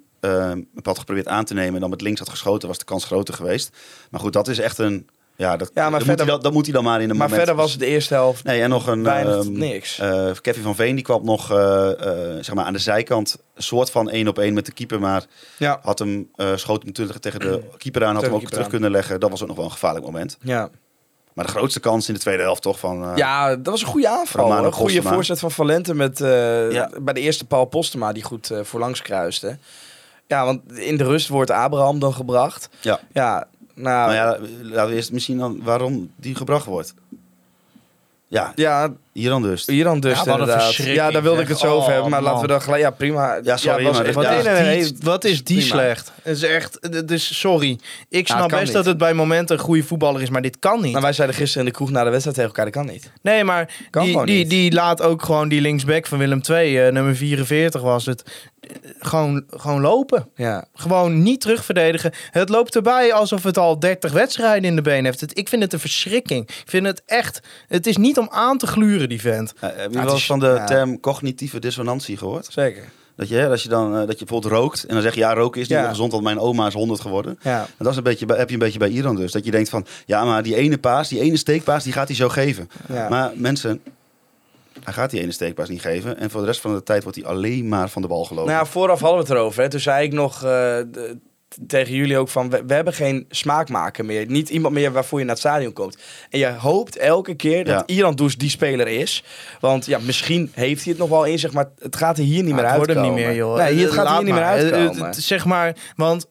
S3: het had geprobeerd aan te nemen en dan met links had geschoten, was de kans groter geweest. Maar goed, dat is echt een... Ja, dat,
S2: Ja, maar
S3: dat, moet
S2: verder-
S3: hij dan, dat moet hij dan maar in een
S2: Maar verder was het de eerste helft
S3: Nee, en nog een...
S2: weinig
S3: ehm,
S2: niks.
S3: eh, Kevin van Veen die kwam nog eh, eh, zeg maar aan de zijkant een soort van één op één met de keeper, maar
S2: ja.
S3: had hem, schoot hem natuurlijk tegen de keeper aan, had hem ook
S2: de
S3: terug
S2: aan.
S3: kunnen leggen. Dat was ook nog wel een gevaarlijk moment.
S2: Ja.
S3: Maar de grootste kans in de tweede helft toch van...
S2: ja, dat was een goede aanval. Een goede voorzet van Valente met,
S3: Ja.
S2: bij de eerste Paul Postema die goed voorlangs kruiste. Ja, want in de rust wordt Abraham dan gebracht.
S3: Ja.
S2: Ja, nou,
S3: Nou ja, laten we eerst misschien dan waarom die gebracht wordt. Ja,
S2: ja,
S3: hier dan dus.
S2: hier dan dus
S4: Ja,
S2: inderdaad. Ja, daar wilde ik het zo over
S4: Oh,
S2: hebben. Maar
S4: man.
S2: laten we dan gelijk... Ja, prima.
S3: Ja, sorry,
S2: was-
S3: maar
S4: Wat,
S3: Ja.
S4: is
S2: nee, nee,
S4: die,
S2: nee,
S4: wat is die
S2: prima.
S4: slecht? Het is echt, het is sorry. Ik snap best
S2: niet.
S4: dat het bij momenten een goede voetballer is, maar dit kan niet.
S2: Nou, wij zeiden gisteren in de kroeg na de wedstrijd tegen elkaar, dat kan niet.
S4: Nee, maar
S2: Kan
S4: die, die,
S2: niet.
S4: die laat ook gewoon die linksback van Willem II, eh, nummer 44 was het, eh, gewoon, gewoon lopen.
S2: Ja.
S4: Gewoon niet terugverdedigen. Het loopt erbij alsof het al 30 wedstrijden in de been heeft. Ik vind het een verschrikking. Ik vind het echt... Het is niet om aan te gluren, die vent.
S3: Ja, heb je wel eens van de
S2: ja.
S3: term cognitieve dissonantie gehoord?
S2: Zeker.
S3: Dat je, hè, als je dan, eh, dat je bijvoorbeeld rookt en dan zeg je ja, roken is niet
S2: Ja.
S3: meer gezond, want mijn oma is 100 geworden.
S2: Ja.
S3: En dat is een beetje, heb je een beetje bij Iran dus. Dat je denkt van, ja, maar die ene paas, die ene steekpaas, die gaat hij zo geven.
S2: Ja.
S3: Maar mensen, hij gaat die ene steekpaas niet geven. En voor de rest van de tijd wordt hij alleen maar van de bal gelopen.
S2: Nou ja, vooraf hadden we het erover. Hè. Toen zei ik nog eh, de- tegen jullie ook van... We, we hebben geen smaakmaker meer. Niet iemand meer waarvoor je naar het stadion komt. En je hoopt elke keer dat
S3: Ja.
S2: Iran dus die speler is. Want ja, misschien heeft hij het nog wel in zich... maar het gaat er hier niet meer
S4: het wordt
S2: uitkomen.
S4: hem niet meer, joh.
S2: Nee, het gaat
S4: Laat
S2: hier niet meer
S4: maar. Eh,
S2: uitkomen.
S4: eh, Zeg maar, want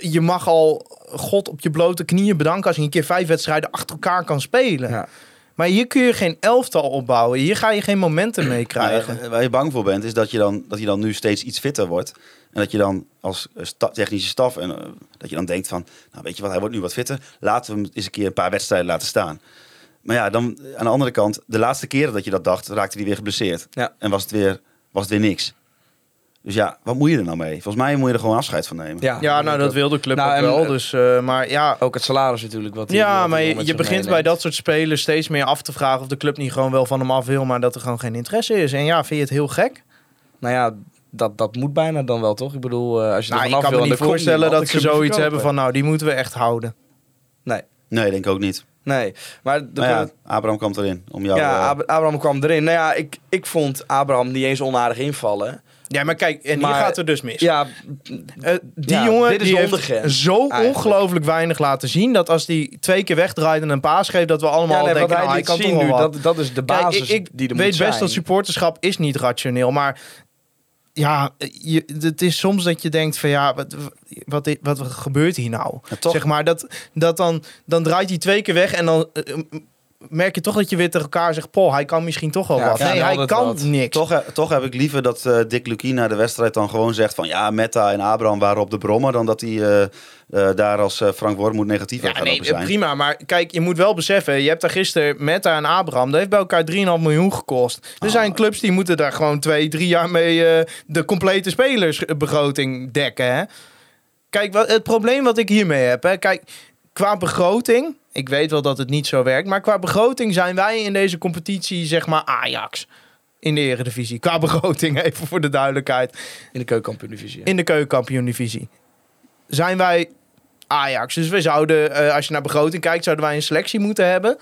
S4: je mag al God op je blote knieën bedanken als je een keer vijf wedstrijden achter elkaar kan spelen.
S2: Ja.
S4: Maar hier kun je geen elftal opbouwen. Hier ga je geen momentum mee krijgen.
S3: Nou, waar je bang voor bent, is dat je, dan, dat je dan nu steeds iets fitter wordt. En dat je dan als eh, sta- technische staf, en, eh, dat je dan denkt van, nou weet je wat, hij wordt nu wat fitter. Laten we hem eens een keer een paar wedstrijden laten staan. Maar ja, dan aan de andere kant, de laatste keren dat je dat dacht, raakte hij weer geblesseerd.
S2: Ja.
S3: En was het, weer, was het weer niks. Dus ja, wat moet je er nou mee? Volgens mij moet je er gewoon afscheid van nemen.
S2: Ja,
S4: ja, nou dat wil de club
S2: Nou,
S4: ook wel.
S2: eh,
S4: Dus, eh, maar ja,
S2: Ook het salaris natuurlijk. Wat die-
S4: ja, maar
S2: die
S4: je, je begint bij dat soort spelers steeds meer af te vragen of de club niet gewoon wel van hem af wil, maar dat er gewoon geen interesse is. En ja, vind je het heel gek?
S2: Nou ja, dat, dat moet bijna dan wel, toch? Ik bedoel, eh, als je er
S4: Nou, ik
S2: vanaf
S4: kan
S2: wil
S4: me niet
S2: er
S4: voorstellen dat ze zoiets
S2: verkopen.
S4: hebben van, nou, die moeten we echt houden.
S2: Nee,
S3: Nee, denk ik ook niet.
S2: nee. Maar de
S3: Maar ja, Abraham kwam erin om jou...
S2: ja,
S3: eh,
S2: Ab- Abraham kwam erin. Nou ja, ik, ik vond Abraham niet eens onaardig invallen.
S4: Ja, maar kijk, en
S2: Maar-
S4: hier gaat het dus mis.
S2: Ja,
S4: Eh, die
S2: Ja,
S4: jongen
S2: dit is
S4: die heeft zo ongelooflijk weinig laten zien... dat als die twee keer wegdraait en een paas geeft... dat we allemaal
S2: ja nee,
S4: denken,
S2: hij
S4: nou, hij kan
S2: zien
S4: toch
S2: nu,
S4: wel wat.
S2: dat, dat is de
S4: Kijk,
S2: basis
S4: ik, ik
S2: die er
S4: weet best
S2: zijn.
S4: dat supporterschap is niet rationeel, maar... Ja, je, het is soms dat je denkt van ja, wat, wat, wat, gebeurt hier nou?
S3: Ja?
S4: Zeg maar, dat, dat dan, dan draait hij twee keer weg en dan... merk je toch dat je weer tegen elkaar zegt... Paul, hij kan misschien toch wel
S2: Ja,
S4: wat. nee, hij kan
S2: wat.
S4: niks.
S3: Toch, eh, toch heb ik liever dat eh, Dick Lukien na de wedstrijd dan gewoon zegt van ja, Metta en Abraham waren op de brommer, dan dat hij eh, daar als Frank Wormoed negatief
S4: Ja,
S3: gaat
S4: nee,
S3: zijn.
S4: prima. Maar kijk, je moet wel beseffen... Je hebt daar gisteren Meta en Abraham... Dat heeft bij elkaar 3,5 miljoen gekost. Er
S3: Ah.
S4: zijn clubs die moeten daar gewoon twee, drie jaar mee... de complete spelersbegroting dekken, hè. Kijk, wat, het probleem wat ik hiermee heb... Hè, kijk, qua begroting... Ik weet wel dat het niet zo werkt... Maar qua begroting zijn wij in deze competitie, zeg maar, Ajax... In de eredivisie. Qua begroting, <laughs> even voor de duidelijkheid.
S2: In de keukenkampioen-divisie.
S4: In de keukenkampioen-divisie. Zijn wij Ajax. Dus we zouden, eh, als je naar begroting kijkt, zouden wij een selectie moeten hebben.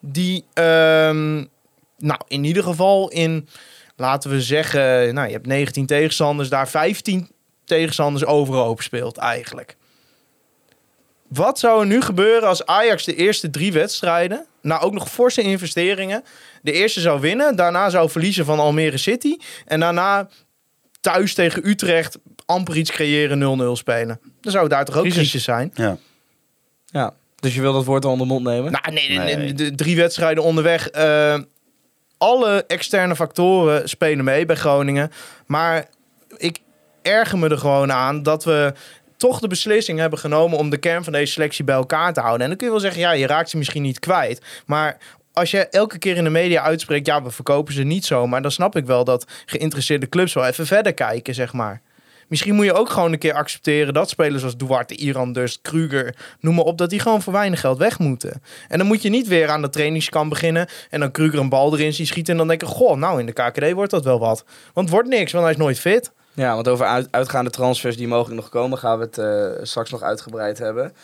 S4: Die, ehm, nou, in ieder geval in, laten we zeggen, nou, je hebt 19 tegenstanders, daar 15 tegenstanders overhoop speelt eigenlijk. Wat zou er nu gebeuren als Ajax de eerste drie wedstrijden, nou ook nog forse investeringen, de eerste zou winnen, daarna zou verliezen van Almere City en daarna thuis tegen Utrecht amper iets creëren, 0-0 spelen. Dan zou daar toch ook
S2: Crisis.
S4: zijn?
S3: Ja.
S2: Ja. Dus je wil dat woord al onder de mond nemen?
S4: Nou, nee, nee, nee,
S3: Nee.
S4: de drie wedstrijden onderweg. eh, alle externe factoren spelen mee bij Groningen. Maar ik erger me er gewoon aan dat we toch de beslissing hebben genomen om de kern van deze selectie bij elkaar te houden. En dan kun je wel zeggen, ja, je raakt ze misschien niet kwijt. Maar als je elke keer in de media uitspreekt, ja, we verkopen ze niet zo. Maar dan snap ik wel dat geïnteresseerde clubs wel even verder kijken, zeg maar. Misschien moet je ook gewoon een keer accepteren dat spelers als Duarte, Iran, Dust, Kruger, noem maar op, dat die gewoon voor weinig geld weg moeten. En dan moet je niet weer aan de trainingskamp beginnen en dan Kruger een bal erin zien schieten en dan denken, goh, nou in de KKD wordt dat wel wat. Want wordt niks, want hij is nooit fit.
S2: Ja, want over uit- uitgaande transfers die mogelijk nog komen, gaan we het eh, straks nog uitgebreid hebben.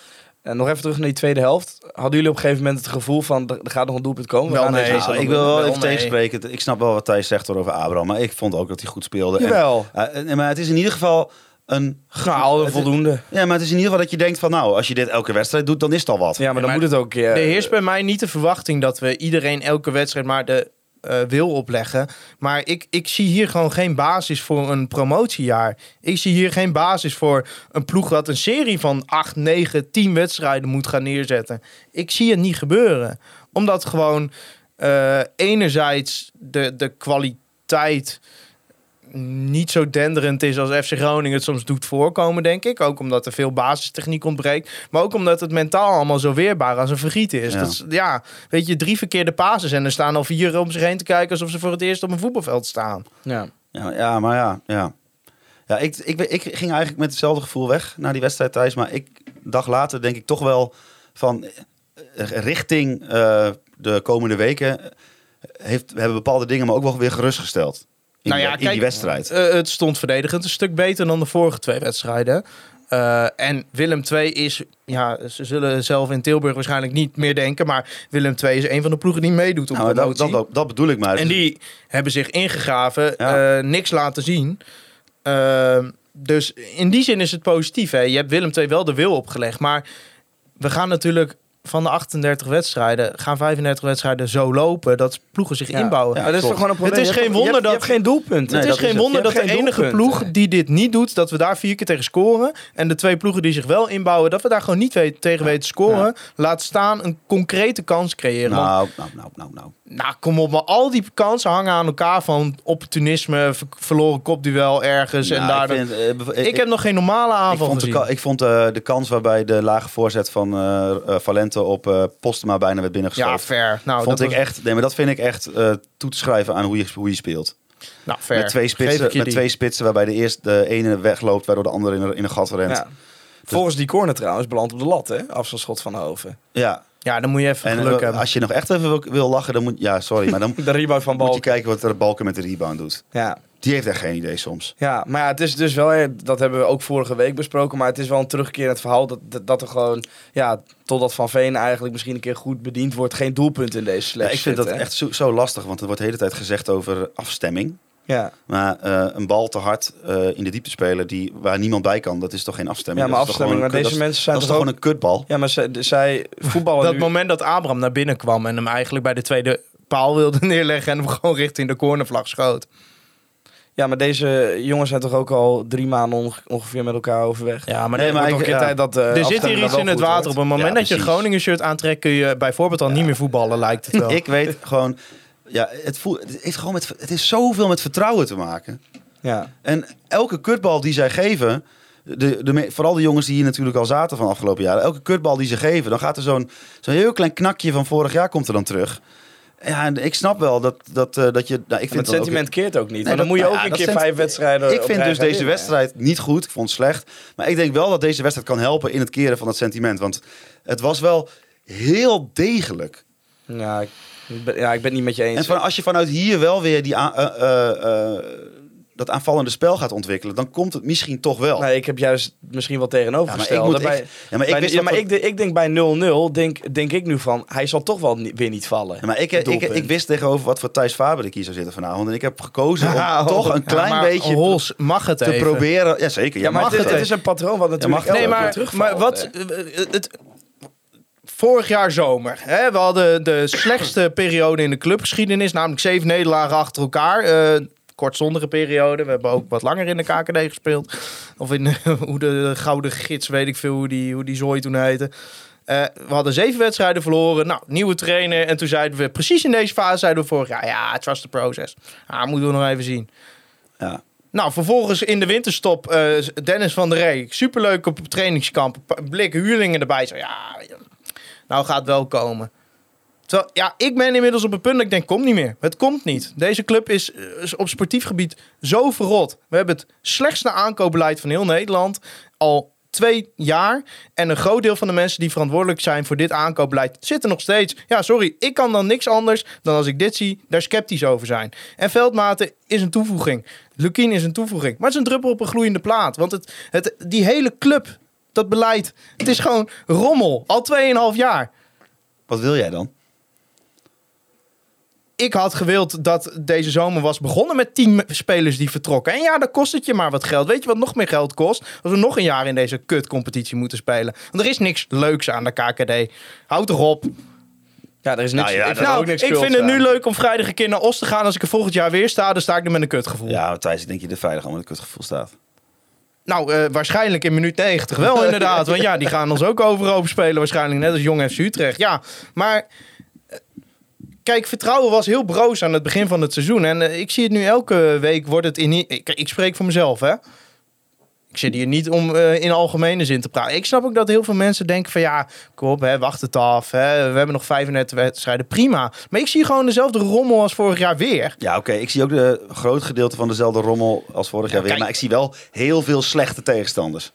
S2: En nog even terug naar die tweede helft. Hadden jullie op een gegeven moment het gevoel van, er gaat nog een doelpunt komen? We
S4: Wel nee, nou,
S3: ik wil wel even
S4: nee.
S3: tegenspreken. Ik snap wel wat Thijs zegt over Abraham, maar ik vond ook dat hij goed speelde. En,
S2: Jawel.
S3: eh, maar het is in ieder geval een... Is-
S2: voldoende.
S3: Ja, maar het is in ieder geval dat je denkt van nou, als je dit elke wedstrijd doet, dan is het al wat.
S2: Ja, maar dan
S4: maar
S2: moet het ook een keer...
S4: Er heerst bij mij niet de verwachting dat we iedereen elke wedstrijd maar de eh, wil opleggen. Maar ik, ik zie hier gewoon geen basis voor een promotiejaar. Ik zie hier geen basis voor een ploeg dat een serie van 8, 9, 10 wedstrijden moet gaan neerzetten. Ik zie het niet gebeuren. Omdat gewoon eh, enerzijds de, de kwaliteit niet zo denderend is als FC Groningen het soms doet voorkomen, denk ik. Ook omdat er veel basistechniek ontbreekt. Maar ook omdat het mentaal allemaal zo weerbaar als een vergiet is.
S3: Ja.
S4: Dat is ja, weet je, drie verkeerde passes en er staan al vier om zich heen te kijken alsof ze voor het eerst op een voetbalveld staan.
S2: Ja.
S3: Ja, ja maar ja, ja. ja ik, ik, ik ging eigenlijk met hetzelfde gevoel weg naar die wedstrijd thuis. Maar ik, een dag later denk ik toch wel van eh, richting eh, de komende weken... Heeft, hebben bepaalde dingen me ook wel weer gerustgesteld. In,
S4: Nou ja,
S3: die, in
S4: kijk,
S3: die wedstrijd.
S4: Eh, het stond verdedigend een stuk beter dan de vorige twee wedstrijden. Eh, en Willem II is, ja, ze zullen zelf in Tilburg waarschijnlijk niet meer denken, maar Willem II is een van de ploegen die meedoet op
S3: Nou, dat, dat, dat bedoel ik maar.
S4: En die hebben zich ingegraven,
S3: Ja.
S4: eh, niks laten zien. Eh, dus in die zin is het positief. Hè? Je hebt Willem II wel de wil opgelegd. Maar we gaan natuurlijk van de 38 wedstrijden, gaan 35 wedstrijden zo lopen dat ploegen zich
S2: Ja.
S4: inbouwen.
S2: Maar dat is toch gewoon een probleem.
S4: Het is geen wonder dat-
S2: hebt geen doelpunt.
S4: Het is geen wonder dat de enige ploeg die dit niet doet, dat we daar vier keer tegen scoren. En de twee ploegen die zich wel inbouwen, dat we daar gewoon niet tegen weten te scoren. Laat staan een concrete kans creëren.
S3: Nou, nou, nou, nou, nou.
S4: Nou, kom op, maar al die kansen hangen aan elkaar van opportunisme, ver- verloren kopduel ergens. en
S3: Nou,
S4: daardoor...
S3: ik,
S4: ik,
S3: vind, eh, bev-
S4: heb nog geen normale
S3: Ik
S4: aanval
S3: vond, de,
S4: gezien.
S3: ka- ik vond eh, de kans waarbij de lage voorzet van eh, eh, Valente op eh Postema bijna werd binnengeschoten.
S4: ja, fair. Nou,
S3: vond
S4: dat
S3: ik
S4: was-
S3: echt, nee, maar dat vind ik echt eh, toe te schrijven aan hoe je, hoe je speelt.
S4: Nou, fair.
S3: Met twee spitsen,
S4: ik
S3: met twee spitsen waarbij de eerste de ene wegloopt, waardoor de andere in een, in een gat rent.
S2: Ja. Volgens die corner trouwens belandt op de lat, hè? Afstandsschot van Hoven.
S3: Ja.
S4: Ja, dan moet je even
S3: En
S4: geluk hebben.
S3: als je nog echt even wil, wil lachen, dan moet ja, sorry, maar dan <laughs>
S2: De rebound van
S3: moet je kijken wat er Balken met de rebound doet.
S2: Ja.
S3: Die heeft echt geen idee soms.
S2: Ja, maar ja, het is dus wel, dat hebben we ook vorige week besproken, maar het is wel een terugkerend verhaal dat, dat, dat er gewoon, ja, totdat Van Veen eigenlijk misschien een keer goed bediend wordt, geen doelpunt in deze
S3: Ja,
S2: selectie
S3: ik vind dat
S2: hè.
S3: echt zo, zo lastig, want er wordt de hele tijd gezegd over afstemming.
S2: Ja,
S3: Maar eh, een bal te hard eh, in de diepte spelen die, waar niemand bij kan, dat is toch geen afstemming?
S2: ja maar
S3: Dat is toch
S2: afstemming, maar deze
S3: kut-
S2: mensen
S3: dat
S2: zijn
S3: is,
S2: toch
S3: dat is
S2: ook...
S3: toch gewoon een kutbal?
S2: Ja, maar zij, zij voetballen
S4: dat
S2: nu...
S4: moment dat Abraham naar binnen kwam en hem eigenlijk bij de tweede paal wilde <laughs> neerleggen en hem gewoon richting de cornervlag schoot.
S2: Ja, maar deze jongens zijn toch ook al drie maanden onge- ongeveer met elkaar overweg.
S4: Ja, maar
S3: Nee,
S4: er-
S3: maar
S2: ook een keer
S3: ja.
S2: tijd dat de
S4: er zit hier iets in het water. Op het moment
S3: Ja,
S4: dat je. Groningen shirt aantrekt, kun je bijvoorbeeld al niet meer voetballen, lijkt het <laughs> wel.
S3: Ik weet gewoon, ja, het, voelt, het, heeft gewoon met, het is zoveel met vertrouwen te maken.
S2: Ja.
S3: En elke kutbal die zij geven, de, de, vooral de jongens die hier natuurlijk al zaten van de afgelopen jaren, elke kutbal die ze geven, dan gaat er zo'n zo'n heel klein knakje van vorig jaar komt er dan terug. Ja, en ik snap wel dat, dat, eh, dat je... Nou, ik vind
S2: het
S3: ook-
S2: sentiment keert ook niet.
S3: Nee,
S2: dan
S3: dat-
S2: moet je
S3: nou
S2: ook
S3: ja,
S2: een
S3: dat
S2: keer vijf wedstrijden
S3: Ik vind dus deze wedstrijd niet goed. Ik vond het slecht. Maar ik denk wel dat deze wedstrijd kan helpen in het keren van het sentiment. Want het was wel heel degelijk.
S2: Ja, ik ja, ik ben het niet met je eens.
S3: En van, als je vanuit hier wel weer die eh, eh, eh, dat aanvallende spel gaat ontwikkelen, dan komt het misschien toch wel.
S2: Nee, ik heb juist misschien wel tegenovergesteld.
S3: Ja, maar ik moet-
S2: Bij-
S3: ik- ja, maar ik
S2: bij-
S3: wist
S2: ja,
S3: dat
S2: maar
S3: dat-
S2: ik, de- ik denk bij 0-0, denk, denk ik nu van, hij zal toch wel ni- weer niet vallen.
S3: Ja, maar ik, ik, wist tegenover wat voor Thijs Faber ik hier zou zitten vanavond. En ik heb gekozen om
S2: Ja, <laughs>
S3: toch een
S2: ja,
S3: klein
S4: maar
S3: beetje
S4: Hols, mag het
S3: te
S4: even?
S3: proberen. Ja, zeker.
S2: Ja, maar
S3: mag
S2: het, is-
S3: het
S2: het is een patroon wat natuurlijk
S3: mag-
S2: elke
S4: Nee,
S2: keer
S4: maar,
S2: terugvalt,
S4: maar wat... het, vorig jaar zomer. Hè, we hadden de slechtste periode in de clubgeschiedenis. Namelijk zeven nederlagen achter elkaar. eh kortzondige periode. We hebben ook wat langer in de KKD gespeeld. Of in <laughs> hoe de gouden gids, weet ik veel hoe die, hoe die zooi toen heette. Eh, we hadden zeven wedstrijden verloren. Nou, nieuwe trainer. En toen zeiden we, precies in deze fase zeiden we vorig jaar... Ja, trust the process. Ah, moeten we nog even zien.
S3: Ja.
S4: Nou, vervolgens in de winterstop eh, Dennis van der Ree. Superleuk op trainingskamp. Blik huurlingen erbij. Zo, ja, nou gaat wel komen. Terwijl, ja, ik ben inmiddels op een punt dat ik denk, komt niet meer. Het komt niet. Deze club is, is op sportief gebied zo verrot. We hebben het slechtste aankoopbeleid van heel Nederland al twee jaar. En een groot deel van de mensen die verantwoordelijk zijn voor dit aankoopbeleid zitten nog steeds. Ja, sorry, ik kan dan niks anders dan als ik dit zie, daar sceptisch over zijn. En Veldmaten is een toevoeging. Lukien is een toevoeging. Maar het is een druppel op een gloeiende plaat. Want het, het, die hele club, dat beleid, het is gewoon rommel. Al 2,5 jaar.
S3: Wat wil jij dan?
S4: ik had gewild dat deze zomer was begonnen met tien spelers die vertrokken. En ja, dan kost het je maar wat geld. Weet je wat nog meer geld kost? Als we nog een jaar in deze kutcompetitie moeten spelen. Want er is niks leuks aan de KKD. Houd toch op.
S2: Ja, er is niks.
S3: Nou ja,
S2: ik vind
S4: Nou,
S2: ook niks
S4: ik vind het nu leuk om vrijdag een keer naar Os te gaan. Als ik er volgend jaar weer sta, dan sta ik er met een kutgevoel.
S3: Ja, Thijs, ik denk je er veilig al met een kutgevoel staat.
S4: Nou, eh, waarschijnlijk in minuut 90 wel <laughs> inderdaad. Want ja, die gaan ons ook overhoop spelen waarschijnlijk. Net als Jong FC Utrecht. Ja, maar... eh, Kijk, vertrouwen was heel broos aan het begin van het seizoen. En eh, ik zie het nu elke week wordt het in... Ik, ik spreek voor mezelf, hè. Ik zit hier niet om eh, in algemene zin te praten. Ik snap ook dat heel veel mensen denken van... Ja, kom op, hè, wacht het af. Hè, we hebben nog 35 wedstrijden, prima. Maar ik zie gewoon dezelfde rommel als vorig jaar weer.
S3: Ja, oké. Ik zie ook de groot gedeelte van dezelfde rommel als vorig jaar weer.
S4: kijk.
S3: Maar ik zie wel heel veel slechte tegenstanders.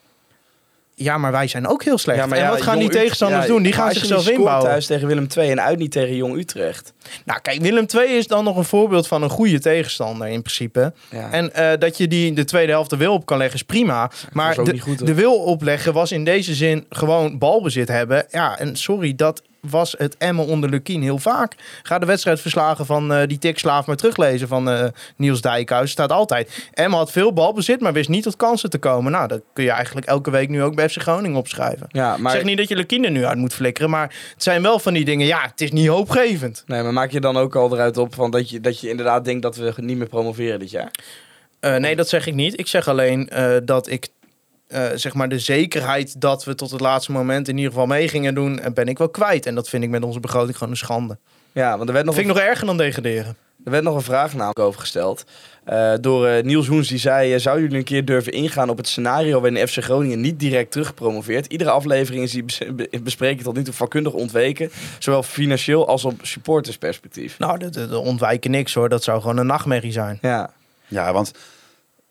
S4: Ja, maar wij zijn ook heel slecht.
S2: Ja, maar
S4: en wat gaan die tegenstanders doen? Die gaan zichzelf inbouwen.
S2: thuis tegen Willem II en uit niet tegen Jong Utrecht.
S4: Nou, kijk, Willem II is dan nog een voorbeeld van een goede tegenstander in principe. En eh, dat je die de tweede helft de wil op kan leggen is prima. Maar de,
S2: goed,
S4: de wil opleggen was in deze zin gewoon balbezit hebben. Ja, en sorry, dat was het Emmen onder Lukien heel vaak. Ga de wedstrijdverslagen van eh, die tikslaaf maar teruglezen van eh, Niels Dijkhuis. Staat altijd. Emmen had veel balbezit, maar wist niet tot kansen te komen. Nou, dat kun je eigenlijk elke week nu ook bij FC Groningen opschrijven.
S2: Ja,
S4: Ik
S2: maar,
S4: zeg niet dat je Lukien er nu uit moet flikkeren, maar het zijn wel van die dingen. Ja, het is niet hoopgevend.
S2: nee, maar maak je dan ook al eruit op van dat, je, dat je inderdaad denkt dat we niet meer promoveren dit jaar?
S4: Eh, nee, dat zeg ik niet. Ik zeg alleen dat ik eh, zeg maar de zekerheid dat we tot het laatste moment in ieder geval mee gingen doen, eh, ben ik wel kwijt. En dat vind ik met onze begroting gewoon een schande.
S2: Ja, want er werd nog,
S4: vind ik nog erger dan degraderen.
S2: er werd nog een vraag namelijk over gesteld. eh, door eh, Niels Hoens, die zei... zou jullie een keer durven ingaan op het scenario... waarin FC Groningen niet direct terugpromoveert? Iedere aflevering is die bes- be- bespreken tot nu toe vakkundig ontweken. Zowel financieel als op supportersperspectief.
S4: Nou, dat, dat ontwijken niks hoor. Dat zou gewoon een nachtmerrie zijn.
S2: Ja,
S3: Ja, want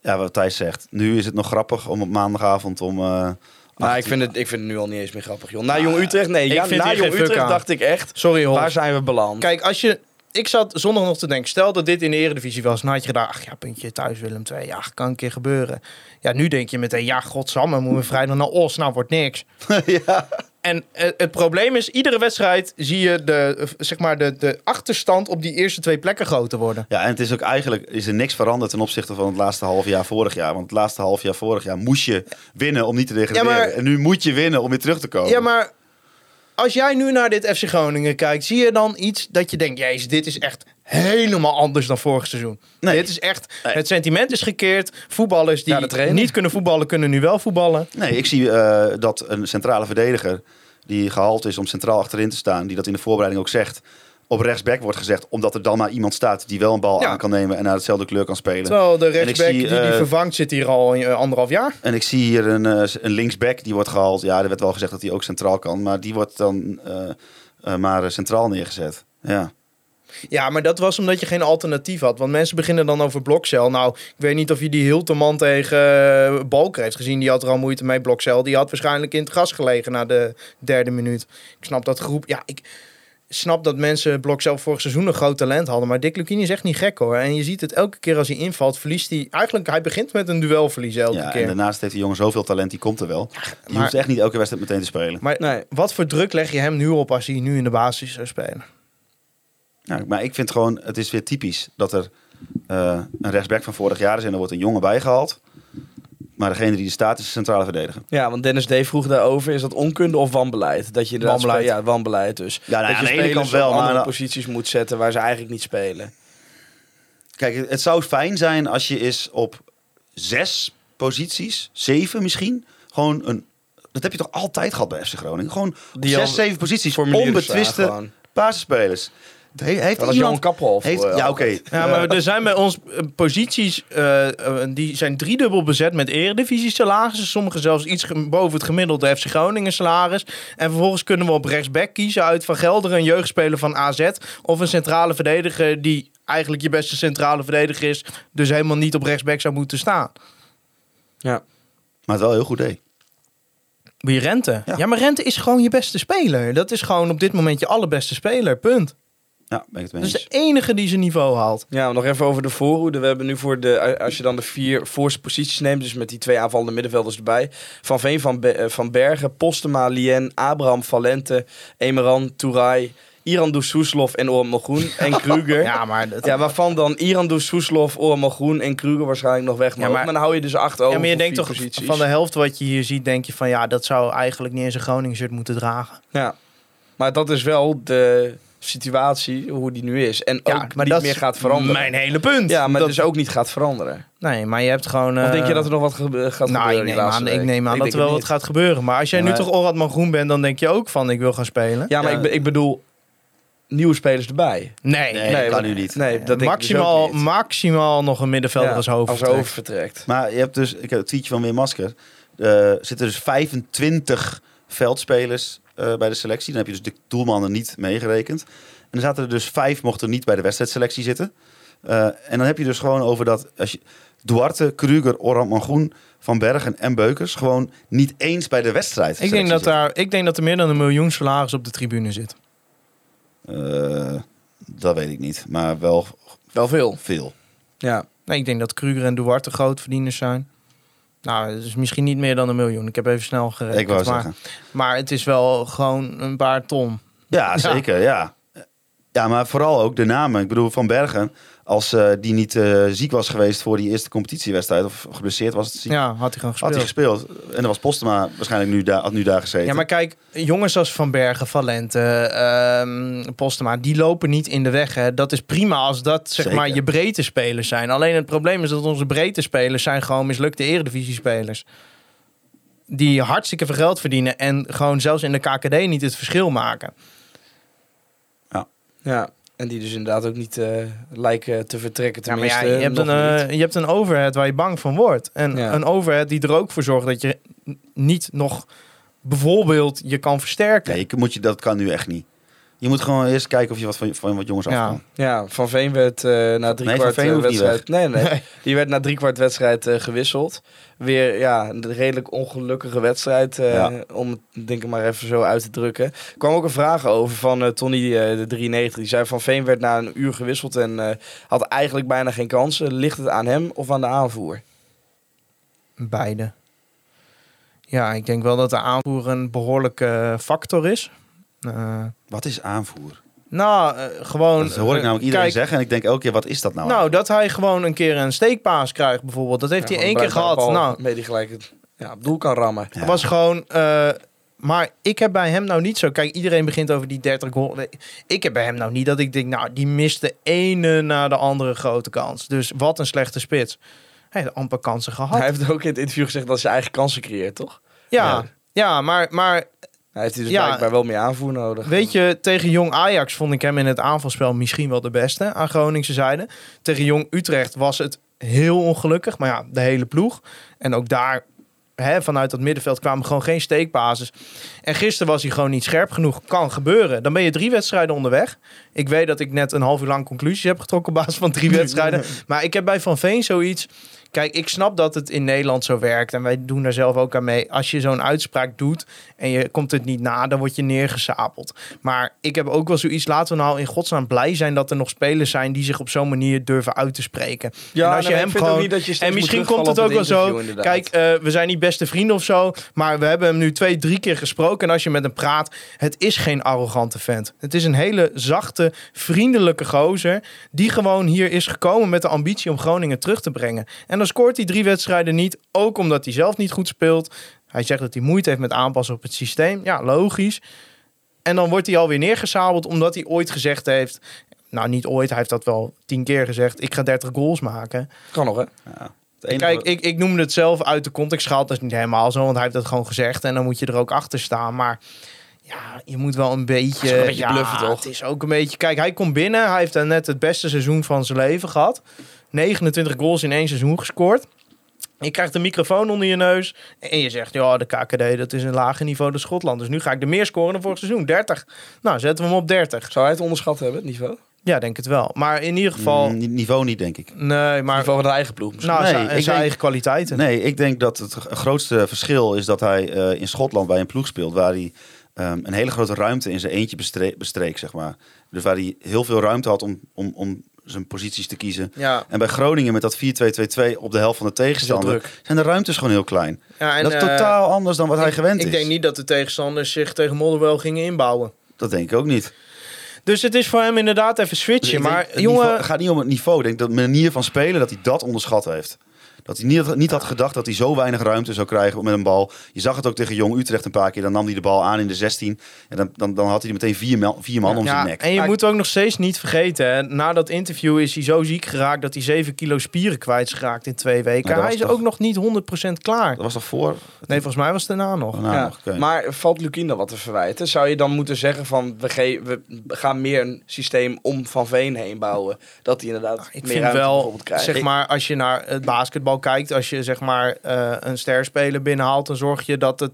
S3: ja, wat Thijs zegt. Nu is het nog grappig om op maandagavond om... eh,
S2: nou,
S3: acht
S2: ik vind, het, ik vind het nu al niet eens meer grappig, joh. Na Jong Utrecht, nee.
S4: ik
S2: Ja,
S4: vind
S2: na Jong Utrecht
S4: aan.
S2: dacht ik echt...
S4: Sorry hoor.
S2: Waar zijn we beland?
S4: Kijk, als je... Ik zat zondag nog te denken, stel dat dit in de eredivisie was, dan had je gedacht, ach ja, puntje thuis Willem 2, ja, kan een keer gebeuren. Ja, nu denk je meteen, ja, godsamme, moeten we vrijdag naar Os, nou wordt niks. <laughs>
S3: ja.
S4: En eh, het probleem is, iedere wedstrijd zie je de, eh, zeg maar de, de achterstand op die eerste twee plekken groter worden.
S3: ja, en het is ook eigenlijk is er niks veranderd ten opzichte van het laatste half jaar vorig jaar. Want het laatste half jaar vorig jaar moest je winnen om niet te degraderen.
S4: Ja, maar-
S3: En nu moet je winnen om weer terug te komen.
S4: Ja, maar als jij nu naar dit FC Groningen kijkt, zie je dan iets dat je denkt, jezus, dit is echt helemaal anders dan vorig seizoen.
S3: Nee.
S4: Dit is echt,
S3: Nee.
S4: het sentiment is gekeerd. Voetballers die
S2: Ja,
S4: niet kunnen voetballen, kunnen nu wel voetballen.
S3: Nee, ik zie eh, dat een centrale verdediger die gehaald is om centraal achterin te staan, die dat in de voorbereiding ook zegt, op rechtsback wordt gezegd, omdat er dan maar iemand staat die wel een bal
S4: Ja.
S3: aan kan nemen en naar hetzelfde kleur kan spelen.
S4: Terwijl de rechtsback
S3: zie,
S4: die die
S3: eh,
S4: vervangt zit hier al eh, anderhalf jaar.
S3: En ik zie hier een, een linksback die wordt gehaald. Ja, er werd wel gezegd dat hij ook centraal kan, maar die wordt dan maar centraal neergezet. Ja.
S4: Ja, maar dat was omdat je geen alternatief had. Want mensen beginnen dan over Blokcel. Nou, ik weet niet of je die Hilterman tegen uh, Balker heeft gezien. Die had er al moeite mee, Blokcel. Die had waarschijnlijk in het gas gelegen na de derde minuut. Ik snap dat groep... Ja, ik snap dat mensen Blokcel vorig seizoen een groot talent hadden. Maar Dick Lukini is echt niet gek hoor. En je ziet het elke keer als hij invalt, verliest hij... Eigenlijk, hij begint met een duel verliezen elke
S3: ja,
S4: keer.
S3: en daarnaast heeft die jongen zoveel talent, die komt er wel. Je
S4: maar-
S3: hoeft echt niet elke wedstrijd meteen te spelen.
S4: Maar
S2: Nee.
S4: wat voor druk leg je hem nu op als hij nu in de basis zou spelen?
S3: Ja, maar ik vind gewoon, het is weer typisch dat er eh, een rechtsback van vorig jaar is en er wordt een jongen bijgehaald. Maar degene die er staat is de centrale verdediger.
S2: Ja, want Dennis D. vroeg daarover, is dat onkunde of wanbeleid? Dat je inderdaad
S4: Wanbeleid.
S2: Ja, wanbeleid dus.
S3: Ja, nou
S2: dat je
S3: aan de ene
S2: spelers
S3: kant wel,
S2: op
S3: maar
S2: andere
S3: aan de-
S2: posities moet zetten waar ze eigenlijk niet spelen.
S3: Kijk, het zou fijn zijn als je is op zes posities, zeven misschien, gewoon een... Dat heb je toch altijd gehad bij FC Groningen? Gewoon
S2: Die
S3: zes, zeven posities,
S2: formulieren
S3: onbetwiste basisspelers. He- heeft
S2: Dat was
S3: iemand...
S2: Johan.
S3: Heeft,
S2: voor,
S3: ja, oké.
S4: Ja, maar er zijn bij ons eh, posities, eh, eh, die zijn driedubbel bezet met eredivisie salarissen. Sommige zelfs iets boven het gemiddelde FC Groningen salaris. En vervolgens kunnen we op rechtsback kiezen uit Van Gelderen, een jeugdspeler van AZ. Of een centrale verdediger die eigenlijk je beste centrale verdediger is. Dus helemaal niet op rechtsback zou moeten staan.
S2: Ja.
S3: Maar het wel heel goed deed.
S4: Wie Rente? Ja.
S3: Ja.
S4: maar Rente is gewoon je beste speler. Dat is gewoon op dit moment je allerbeste speler. Punt.
S3: Ja, ben ik het mee
S4: Dat is de enige die zijn niveau haalt.
S2: Ja, nog even over de voorhoede. We hebben nu voor de, als je dan de vier voorste posities neemt, dus met die twee aanvallende middenvelders erbij. Van Veen, Van, Be- eh, van Bergen, Postema, Lien, Abraham, Valente, Emeran, Touray, Iran Soeslof en Orhan Malgroen en <laughs> Kruger. ja.
S4: Ja, maar dat...
S2: waarvan dan Iran Soeslof, Orhan Malgroen en Kruger waarschijnlijk nog weg.
S4: Ja,
S2: Maar,
S4: maar-
S2: dan hou je dus acht over
S4: Ja, maar je denkt toch
S2: posities.
S4: van de helft wat je hier ziet, denk je van ja, dat zou eigenlijk niet eens een Groningen shirt moeten dragen.
S2: Ja, maar dat is wel de situatie hoe die nu is. En
S4: Ja,
S2: ook niet meer gaat veranderen.
S4: Mijn hele punt.
S2: Ja, maar
S4: dat,
S2: dus ook niet gaat veranderen.
S4: Nee, maar je hebt gewoon.
S2: Of denk je
S4: eh,
S2: dat er nog wat gaat
S4: Nou,
S2: gebeuren?
S4: ik
S2: die
S4: neem aan, ik neem aan dat er wel wat gaat gebeuren. Maar als jij nu
S2: Maar-
S4: toch Orad man groen bent, dan denk je ook van ik wil gaan spelen.
S2: Ja, maar
S3: Ja.
S2: Ik, be- ik bedoel nieuwe spelers erbij.
S4: Nee,
S3: Nee, dat kan nu niet.
S2: Nee, dat denk ik dus
S4: maximaal,
S2: ook niet.
S4: maximaal nog een middenvelder
S2: Ja,
S4: als hoofd.
S2: Als hoofd vertrekt.
S3: Maar je hebt dus, ik heb het tweetje van Wim Masker. Er zitten dus 25 veldspelers eh, bij de selectie. Dan heb je dus de doelmannen niet meegerekend. En dan zaten er dus vijf mochten niet bij de wedstrijdselectie zitten. Eh, en dan heb je dus gewoon over dat als je Duarte, Kruger, Orhan Mangroen, Van Bergen en Beukers gewoon niet eens bij de wedstrijd.
S4: Ik denk, dat daar, ik denk dat er meer dan een miljoen salaris op de tribune zit.
S3: Eh, dat weet ik niet, maar wel
S2: Wel veel.
S3: veel.
S2: Ja.
S4: Nee, ik denk dat Kruger en Duarte grootverdieners zijn. Nou, het is misschien niet meer dan een miljoen. Ik heb even snel gerekend.
S3: ik wou
S4: maar,
S3: zeggen.
S4: maar het is wel gewoon een paar ton.
S3: Ja, <laughs> zeker, ja. Ja, maar vooral ook de namen. Ik bedoel, Van Bergen, als eh, die niet eh, ziek was geweest voor die eerste competitiewedstrijd, of geblesseerd was het ziek,
S4: Ja, had hij gewoon
S3: had hij
S4: gespeeld.
S3: gespeeld. En dan was Postema waarschijnlijk nu, daar had nu daar gezeten.
S4: Ja, maar kijk, jongens als Van Bergen, Valente, ehm Postema, die lopen niet in de weg. Hè. Dat is prima als dat zeg
S3: Zeker.
S4: maar je breedte spelers zijn. Alleen het probleem is dat onze breedte spelers zijn gewoon mislukte eredivisie spelers. Die hartstikke veel geld verdienen en gewoon zelfs in de KKD niet het verschil maken.
S2: Ja. En die dus inderdaad ook niet eh, lijken te vertrekken.
S4: Ja, maar
S2: Tenminste,
S4: ja, je, hebt een, eh, je hebt een overhead waar je bang van wordt. En
S2: Ja.
S4: een overhead die er ook voor zorgt dat je niet nog bijvoorbeeld je kan versterken.
S3: Nee, moet je, dat kan nu echt niet. Je moet gewoon eerst kijken of je wat van, van wat jongens af
S4: Ja.
S3: kan.
S2: Ja, Van Veen werd eh, na drie
S3: Nee,
S2: kwart wedstrijd... Nee, nee,
S4: Nee.
S2: Die werd na drie kwart wedstrijd eh, gewisseld. Weer ja, een redelijk ongelukkige wedstrijd. eh,
S3: Ja.
S2: Om het denk ik maar even zo uit te drukken. Er kwam ook een vraag over van Tony eh, de 93. Die zei Van Veen werd na een uur gewisseld en eh, had eigenlijk bijna geen kansen. Ligt het aan hem of aan de aanvoer?
S4: Beide. Ja, ik denk wel dat de aanvoer een behoorlijke factor is. Eh,
S3: Wat is aanvoer?
S4: nou, eh, gewoon.
S3: Dat hoor ik
S4: eh,
S3: namelijk iedereen
S4: kijk,
S3: zeggen en ik denk elke keer, wat is dat nou?
S4: Nou, dat hij gewoon een keer een steekpaas krijgt, bijvoorbeeld. Dat heeft
S2: Ja,
S4: hij één keer gehad. Nou,
S2: Mee die gelijk het ja, op doel kan rammen.
S3: Ja.
S4: was gewoon. eh, Maar ik heb bij hem nou niet zo... Kijk, iedereen begint over die 30 goal. Ik heb bij hem nou niet dat ik denk... Nou, die mist de ene na de andere grote kans. Dus wat een slechte spits. Hij heeft amper kansen gehad.
S2: Hij heeft ook in het interview gezegd dat hij zijn eigen kansen creëert, toch?
S4: ja,
S2: Ja.
S4: ja. maar, maar
S2: Hij heeft dus
S4: Ja.
S2: blijkbaar wel meer aanvoer nodig.
S4: weet je, tegen Jong Ajax vond ik hem in het aanvalspel misschien wel de beste aan Groningse zijde. Tegen Jong Utrecht was het heel ongelukkig. Maar ja, de hele ploeg. En ook daar, hè, vanuit dat middenveld kwamen gewoon geen steekbasis. En gisteren was hij gewoon niet scherp genoeg. Kan gebeuren. Dan ben je drie wedstrijden onderweg. Ik weet dat ik net een half uur lang conclusies heb getrokken op basis van drie <laughs> wedstrijden. Maar ik heb bij Van Veen zoiets. Kijk, ik snap dat het in Nederland zo werkt. En wij doen daar zelf ook aan mee. Als je zo'n uitspraak doet en je komt het niet na, dan word je neergesapeld. Maar ik heb ook wel zoiets. Laten we nou in godsnaam blij zijn dat er nog spelers zijn die zich op zo'n manier durven uit te spreken.
S2: Ja,
S4: en als
S2: nee,
S4: je hem gewoon.
S2: niet dat je
S4: en misschien komt het ook wel zo.
S2: inderdaad.
S4: Kijk, eh, we zijn niet beste vrienden of zo. Maar we hebben hem nu twee, drie keer gesproken. En als je met hem praat, het is geen arrogante vent. Het is een hele zachte, vriendelijke gozer. Die gewoon hier is gekomen met de ambitie om Groningen terug te brengen. En dan scoort hij drie wedstrijden niet. Ook omdat hij zelf niet goed speelt. Hij zegt dat hij moeite heeft met aanpassen op het systeem. Ja, logisch. En dan wordt hij alweer neergesabeld omdat hij ooit gezegd heeft... Nou, niet ooit. Hij heeft dat wel tien keer gezegd. Ik ga 30 goals maken.
S2: Kan nog, hè?
S3: Enige
S4: Kijk, ik, ik noemde het zelf uit de context gehaald. Dat is niet helemaal zo, want hij heeft dat gewoon gezegd. En dan moet je er ook achter staan. Maar ja, je moet wel een beetje...
S2: wel een beetje
S4: ja,
S2: bluffen, toch?
S4: Het is ook een beetje... Kijk, hij komt binnen. Hij heeft dan net het beste seizoen van zijn leven gehad. 29 goals in één seizoen gescoord. Je krijgt een microfoon onder je neus. En je zegt, ja, de KKD, dat is een lager niveau de Schotland. Dus nu ga ik er meer scoren dan vorig seizoen. 30. Nou, zetten we hem op 30.
S2: Zou hij het onderschat hebben, het niveau?
S4: Ja, denk het wel. Maar in ieder geval...
S3: Mm, niveau niet, denk ik.
S4: nee,
S2: Maar
S4: maar...
S2: van de eigen ploeg misschien.
S4: Nou,
S3: Nee,
S4: zijn,
S3: ik
S4: zijn
S3: denk-
S4: eigen kwaliteiten.
S3: Nee, ik denk dat het grootste verschil is dat hij eh, in Schotland bij een ploeg speelt waar hij ehm, een hele grote ruimte in zijn eentje bestre- bestreek, zeg maar. Dus waar hij heel veel ruimte had om, om, om zijn posities te kiezen.
S4: Ja,
S3: En bij Groningen met dat 4-2-2-2 op de helft van de tegenstander zijn de ruimtes gewoon heel klein.
S4: ja en,
S3: dat is
S4: eh,
S3: totaal anders dan wat hij
S4: ik-
S3: gewend
S4: ik
S3: is.
S4: denk niet dat de tegenstanders zich tegen Modderwell gingen inbouwen.
S3: Dat denk ik ook niet.
S4: Dus het is voor hem inderdaad even
S3: Dus
S4: switchen.
S3: ik
S4: maar
S3: het
S4: jongen,
S3: niveau- het gaat niet om het niveau. Ik denk dat de manier van spelen, dat hij dat onderschat heeft. Dat hij niet, niet had gedacht dat hij zo weinig ruimte zou krijgen met een bal. Je zag het ook tegen Jong Utrecht een paar keer. Dan nam hij de bal aan in de 16. En dan, dan, dan had hij er meteen vier, man- vier man om
S4: ja,
S3: zijn nek.
S4: en je
S2: Maar-
S4: moet ook nog steeds niet vergeten. Hè, na dat interview is hij zo ziek geraakt dat hij 7 kilo spieren kwijt is geraakt in twee weken.
S3: Dat
S4: hij is
S3: toch-
S4: ook nog niet 100% klaar.
S3: Dat was toch voor?
S4: Nee, volgens mij was het daarna nog.
S3: Nou,
S2: ja.
S3: nog, oké.
S2: Maar valt Lukien dan wat te verwijten? Zou je dan moeten zeggen van we, ge- we gaan meer een systeem om Van Veen heen bouwen? Dat hij inderdaad
S4: Nou, Ik
S2: meer
S4: vind
S2: ruimte
S4: wel,
S2: bijvoorbeeld krijgt.
S4: zeg maar, als je naar het basketbal kijkt, als je zeg maar eh, een sterspeler binnenhaalt, dan zorg je dat het,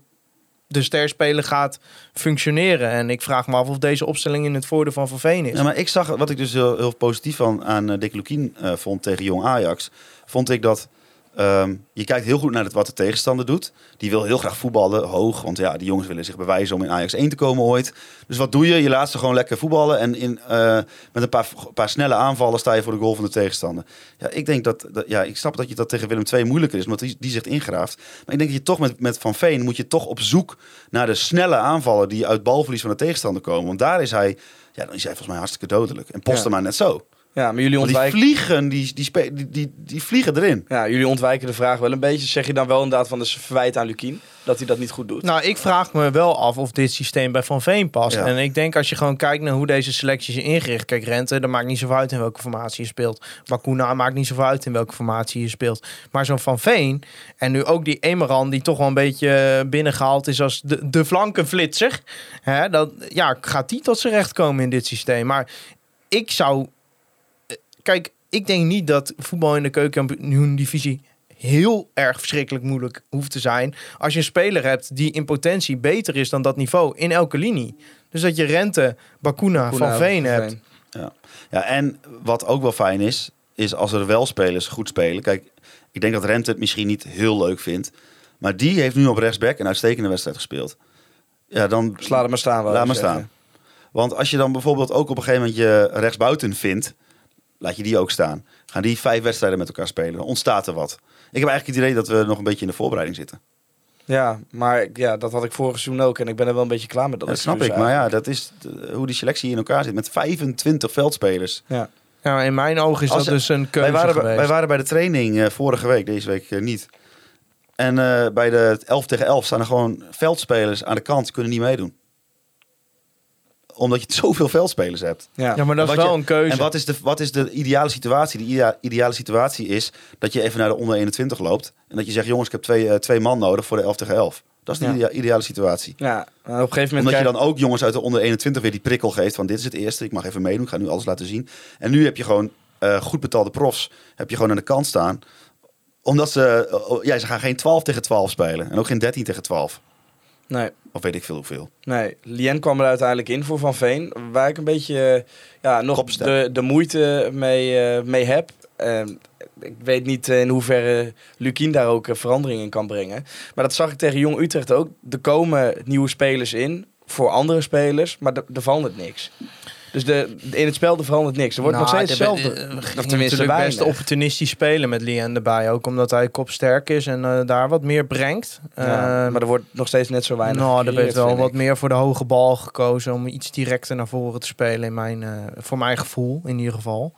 S4: de sterspeler gaat functioneren. En ik vraag me af of deze opstelling in het voordeel van Van Veen is.
S3: Ja, maar ik zag wat ik dus heel, heel positief van aan eh, Dick Lukien eh, vond tegen Jong Ajax. Vond ik dat ehm, je kijkt heel goed naar het, wat de tegenstander doet. Die wil heel graag voetballen, hoog. Want ja, die jongens willen zich bewijzen om in Ajax 1 te komen ooit. Dus wat doe je? Je laat ze gewoon lekker voetballen. En in, eh, met een paar, paar snelle aanvallen sta je voor de goal van de tegenstander. Ja, ik denk dat, dat ja, ik snap dat je dat tegen Willem II moeilijker is, omdat die, die zich ingraaft. Maar ik denk dat je toch met, met Van Veen moet je toch op zoek naar de snelle aanvallen die uit balverlies van de tegenstander komen. Want daar is hij, ja, dan is hij volgens mij hartstikke dodelijk. En Postema
S2: Ja.
S3: net zo.
S2: Ja, maar jullie
S3: Want die
S2: ontwijken,
S3: vliegen, die, die, spe- die, die, die vliegen erin.
S2: ja, jullie ontwijken de vraag wel een beetje. Zeg je dan wel inderdaad van de verwijt aan Lukien dat hij dat niet goed doet?
S4: Nou, ik vraag me wel af of dit systeem bij Van Veen past.
S3: Ja.
S4: En ik denk als je gewoon kijkt naar hoe deze selecties zijn ingericht. Kijk, Rente, dat maakt niet zoveel uit in welke formatie je speelt. Bakuna maakt niet zoveel uit in welke formatie je speelt. Maar zo'n Van Veen en nu ook die Emeran die toch wel een beetje binnengehaald is als de, de flankenflitser. Hè, dat, ja, gaat die tot zijn recht komen in dit systeem. Maar ik zou... Kijk, ik denk niet dat voetbal in de keukenkampioen-divisie heel erg verschrikkelijk moeilijk hoeft te zijn. Als je een speler hebt die in potentie beter is dan dat niveau in elke linie. Dus dat je Rente, Bakuna, Van Veen hebt.
S3: Ja, en wat ook wel fijn is, is als er wel spelers goed spelen. Kijk, ik denk dat Rente het misschien niet heel leuk vindt. Maar die heeft nu op rechtsback een uitstekende wedstrijd gespeeld. Ja, dan
S2: laat hem maar staan.
S3: laat maar
S2: zeggen.
S3: staan. Want als je dan bijvoorbeeld ook op een gegeven moment je rechtsbuiten vindt, laat je die ook staan. Gaan die vijf wedstrijden met elkaar spelen, ontstaat er wat. Ik heb eigenlijk het idee dat we nog een beetje in de voorbereiding zitten.
S2: Ja, maar ja, dat had ik vorig seizoen ook. En ik ben er wel een beetje klaar met dat.
S3: dat snap ik, maar ja, dat is de- hoe die selectie in elkaar zit. Met 25 veldspelers.
S2: Ja.
S4: Ja, in mijn ogen is
S3: Als-
S4: dat dus een keuze
S3: Wij waren,
S4: geweest.
S3: wij waren bij de training eh, vorige week, deze week eh, niet. En eh, bij de 11 tegen 11 staan er gewoon veldspelers aan de kant. Die kunnen niet meedoen. Omdat je <laughs> zoveel veldspelers hebt.
S2: Ja.
S4: Ja, maar dat is wel
S3: je-
S4: een keuze.
S3: En wat is, de, wat is de ideale situatie? De idea- ideale situatie is dat je even naar de onder 21 loopt. En dat je zegt, jongens, ik heb twee, eh, twee man nodig voor de 11 tegen 11. Dat is de
S2: Ja.
S3: ideale situatie.
S2: Ja, op een gegeven moment
S3: Omdat je
S2: krijg-
S3: dan ook jongens uit de onder 21 weer die prikkel geeft van dit is het eerste, ik mag even meedoen, ik ga nu alles laten zien. En nu heb je gewoon eh, goed betaalde profs, heb je gewoon aan de kant staan. Omdat ze, oh, ja, ze gaan geen 12 tegen 12 spelen en ook geen 13 tegen 12.
S2: Nee,
S3: Of weet ik veel hoeveel.
S2: nee. Lien kwam er uiteindelijk in voor Van Veen. Waar ik een beetje eh, ja, nog de, de moeite mee, eh, mee heb. Ehm, ik weet niet in hoeverre Lukien daar ook eh, verandering in kan brengen. Maar dat zag ik tegen Jong Utrecht ook. Er komen nieuwe spelers in voor andere spelers, maar er er verandert niks. Dus de, in het spel er verandert niks. Er wordt
S4: Nou,
S2: nog steeds
S4: er-
S2: hetzelfde.
S4: er
S2: Of
S4: ging
S2: tenminste
S4: best opportunistisch spelen met Lien erbij. Ook omdat hij kopsterk is en eh, daar wat meer brengt.
S2: Ja,
S4: Ehm,
S2: maar er wordt nog steeds net zo weinig
S4: nou, er werd wel wat
S2: ik.
S4: meer voor de hoge bal gekozen om iets directer naar voren te spelen. In mijn, eh, voor mijn gevoel in ieder geval.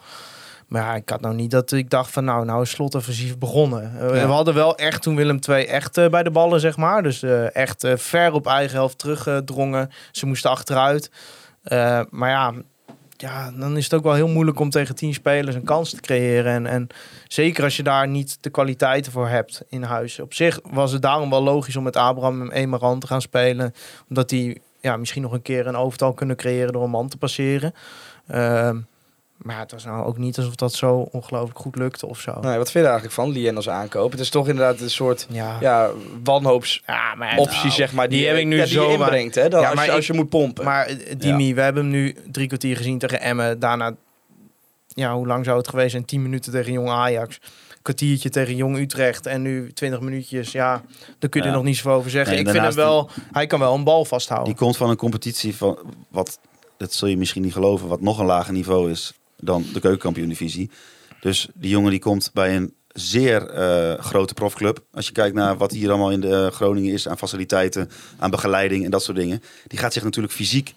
S4: Maar ja, ik had nou niet dat ik dacht van nou, nou is slot offensief begonnen. Eh,
S2: Ja.
S4: We hadden wel echt toen Willem II echt eh, bij de ballen, zeg maar. Dus eh, echt eh, ver op eigen helft teruggedrongen. Ze moesten achteruit. Eh, maar ja, ja, dan is het ook wel heel moeilijk om tegen tien spelers een kans te creëren. En, en zeker als je daar niet de kwaliteiten voor hebt in huis. Op zich was het daarom wel logisch om met Abraham en Emaran te gaan spelen. Omdat die ja, misschien nog een keer een overtal kunnen creëren door een man te passeren. Ehm, maar het was nou ook niet alsof dat zo ongelooflijk goed lukte of zo.
S2: Nee, wat vind je er eigenlijk van, Lien als aankoop? Het is toch inderdaad een soort
S4: Ja,
S2: ja, wanhoops
S4: ja maar
S2: optie,
S4: nou,
S2: zeg maar. Die,
S4: die heb ik nu
S2: ja,
S4: zo
S2: inbrengt, hè? Dan
S4: Ja,
S2: als,
S4: maar
S2: je,
S4: ik-
S2: als je moet pompen.
S4: Maar eh, Dimi, we hebben hem nu drie kwartier gezien tegen Emmen. Daarna, ja, hoe lang zou het geweest zijn? Tien minuten tegen Jong Ajax. Kwartiertje tegen Jong Utrecht. En nu twintig minuutjes. Ja, daar kun je
S3: Ja.
S4: er nog niet zoveel over zeggen.
S3: Nee,
S4: ik vind hem wel, hij kan wel een bal vasthouden.
S3: Die komt van een competitie van wat, dat zul je misschien niet geloven, wat nog een lager niveau is dan de keukenkampioen-divisie. Dus die jongen die komt bij een zeer eh, grote profclub. Als je kijkt naar wat hier allemaal in de eh, Groningen is aan faciliteiten, aan begeleiding en dat soort dingen. Die gaat zich natuurlijk fysiek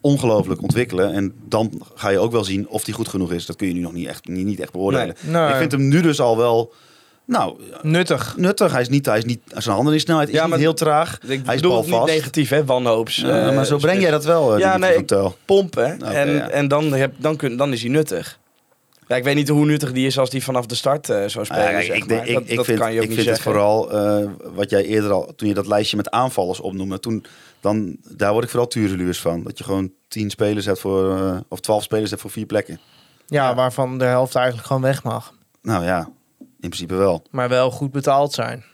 S3: ongelooflijk ontwikkelen. En dan ga je ook wel zien of die goed genoeg is. Dat kun je nu nog niet echt, niet, niet echt beoordelen.
S4: Nee.
S3: Ik vind hem nu dus al wel, nou,
S4: Nuttig.
S3: nuttig. Hij is niet, hij is niet, zijn handen in snelheid is
S2: Ja,
S3: niet
S2: maar-
S3: heel traag.
S2: ik
S3: hij is
S2: het niet negatief, hè? Wanhoops.
S3: Ja,
S2: eh,
S3: maar zo breng jij dat wel, eh,
S2: Ja, nee, ik-.
S3: Oké,
S2: en
S3: ja.
S2: en dan, heb, dan, kun, dan is hij nuttig. Ja, ik weet niet hoe nuttig die is als die vanaf de start eh, zou spelen.
S3: Ja, kijk,
S2: zeg
S3: ik,
S2: maar.
S3: ik,
S2: dat,
S3: ik
S2: dat
S3: vind,
S2: kan je ook
S3: ik
S2: niet
S3: vind het vooral eh, wat jij eerder al, toen je dat lijstje met aanvallers opnoemde, toen, dan, daar word ik vooral tureluurs van. Dat je gewoon tien spelers hebt voor, of twaalf spelers hebt voor vier plekken.
S4: Ja,
S2: Ja.
S4: waarvan de helft eigenlijk gewoon weg mag.
S3: Nou ja, in principe wel.
S4: Maar wel goed betaald zijn.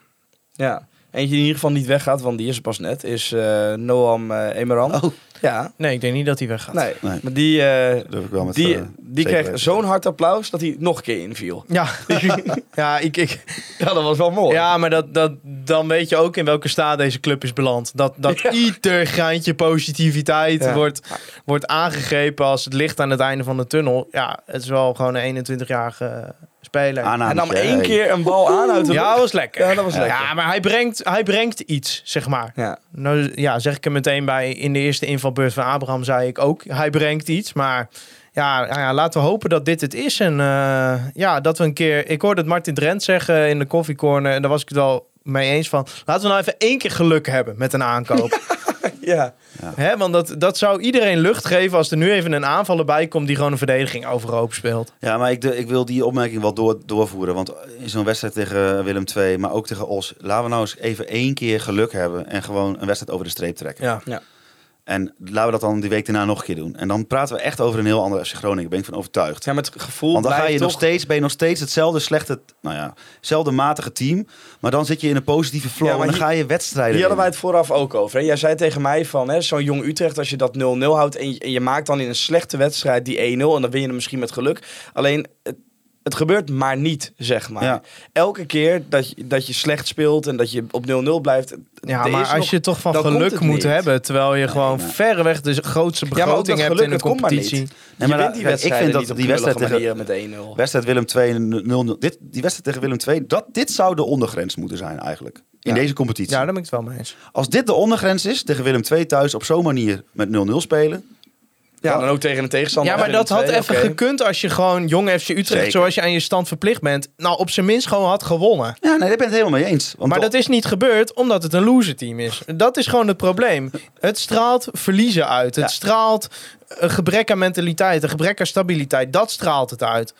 S2: Ja. Eentje die in ieder geval niet weggaat, want die is er pas net, is eh, Noam eh Emeran.
S3: Oh,
S2: Ja,
S4: Nee, ik denk niet dat hij weggaat.
S2: nee.
S3: Nee.
S2: Maar die, eh,
S3: durf ik wel met
S2: die, die kreeg zo'n hard applaus dat hij nog een keer inviel.
S4: Ja, <laughs> ja, ik, ik,
S2: Ja, dat was wel mooi.
S4: ja maar dat, dat, dan weet je ook in welke staat deze club is beland. Dat, dat
S2: Ja.
S4: ieder graantje positiviteit
S2: Ja.
S4: wordt, wordt aangegrepen als het licht aan het einde van de tunnel. Ja, het is wel gewoon een 21-jarige speler.
S2: Hij nam één
S3: hey.
S2: keer een bal aan uit de
S4: ja, dat was lekker.
S2: Ja, dat was lekker.
S4: Ja, maar hij brengt, hij brengt iets, zeg maar.
S2: Ja.
S4: Nou ja, zeg ik er meteen bij. In de eerste invalbeurt van Abraham zei ik ook, hij brengt iets. Maar ja, nou ja laten we hopen dat dit het is. En eh, ja, dat we een keer... Ik hoorde het Martin Drent zeggen in de koffiecorner. En daar was ik het wel mee eens van. Laten we nou even één keer geluk hebben met een aankoop. <laughs>
S2: ja.
S4: Hè, want dat, dat zou iedereen lucht geven als er nu even een aanvaller bij komt... die gewoon een verdediging overhoop speelt.
S3: Ja, maar ik, de- ik wil die opmerking wel door, doorvoeren. Want in zo'n wedstrijd tegen Willem II, maar ook tegen Os... laten we nou eens even één keer geluk hebben... en gewoon een wedstrijd over de streep trekken.
S4: Ja.
S3: En laten we dat dan die week daarna nog een keer doen. En dan praten we echt over een heel ander FC Groningen. Daar ben ik van overtuigd.
S2: ja, met het gevoel
S3: Want dan ga je nog steeds, ben je nog steeds hetzelfde slechte, nou ja, hetzelfde matige team. Maar dan zit je in een positieve flow
S2: Ja,
S3: en dan
S2: hier-
S3: ga je wedstrijden
S2: Hier hadden wij het vooraf ook over. Hè? Jij zei tegen mij van hè, zo'n jong Utrecht, als je dat 0-0 houdt en je, en je maakt dan in een slechte wedstrijd die 1-0 en dan win je hem misschien met geluk. Alleen het, het gebeurt maar niet, zeg maar.
S3: Ja.
S2: Elke keer dat je, dat je slecht speelt en dat je op 0-0 blijft.
S4: Ja, maar als
S2: nog-
S4: je toch van geluk moet
S2: niet.
S4: hebben... terwijl je gewoon
S3: maar-
S4: verreweg de grootste
S2: Ja, maar ook
S4: begroting
S2: dat
S4: hebt
S2: geluk,
S4: in de competitie.
S3: Nee,
S2: je
S3: maar
S2: wint die
S3: ik vind dat die wedstrijd
S2: manieren met 1-0.
S3: Wedstrijd Willem 2 0-0. Dit, die wedstrijd tegen Willem 2, dat, dit zou de ondergrens moeten zijn eigenlijk. In
S2: Ja.
S3: deze competitie.
S4: Ja, daar ben ik het wel mee eens.
S3: Als dit de ondergrens is, tegen Willem 2 thuis op zo'n manier met 0-0 spelen.
S2: Ja, dan ook tegen een tegenstander.
S4: Ja, maar dat had even gekund als je gewoon jong FC Utrecht,
S3: Zeker.
S4: zoals je aan je stand verplicht bent, nou op zijn minst gewoon had gewonnen.
S3: Ja, nee, daar ben ik het helemaal mee eens. Want
S4: Maar dat is niet gebeurd omdat het een loser team is. Dat is gewoon het probleem. Het straalt verliezen uit. Het
S3: Ja.
S4: straalt een gebrek aan mentaliteit, een gebrek aan stabiliteit. Dat straalt het uit.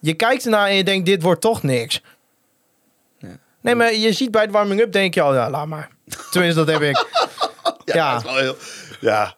S4: Je kijkt ernaar en je denkt, dit wordt toch niks.
S2: Ja.
S4: Nee, maar je ziet bij de warming-up, denk je, oh ja, laat maar. Tenminste, dat heb ik. <laughs> Ja,
S3: dat is wel heel... Ja,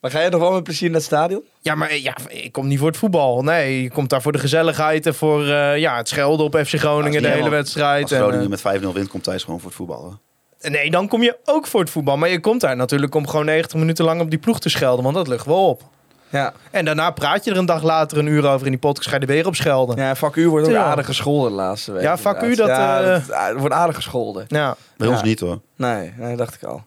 S2: Maar ga je nog wel met plezier naar het stadion?
S4: Ja, maar ja, ik kom niet voor het voetbal. Nee, je komt daar voor de gezelligheid en voor eh, ja, het schelden op FC Groningen, de hele
S3: helemaal-
S4: wedstrijd.
S3: als
S4: En,
S3: Groningen
S4: eh,
S3: met 5-0 wint, komt Thijs gewoon voor het voetballen.
S4: nee, dan kom je ook voor het voetbal. Maar je komt daar natuurlijk om gewoon 90 minuten lang op die ploeg te schelden, want dat lucht wel op.
S2: Ja.
S4: En daarna praat je er een dag later een uur over in die podcast, ga je er weer op schelden. Ja,
S2: vak U wordt ook
S4: Ja.
S2: aardig gescholden de laatste week.
S4: Ja, vak U, dat,
S2: Ja,
S4: eh,
S2: dat- wordt aardig gescholden.
S3: Bij
S2: Ja.
S3: ons niet hoor.
S2: Nee, nee, dacht ik al.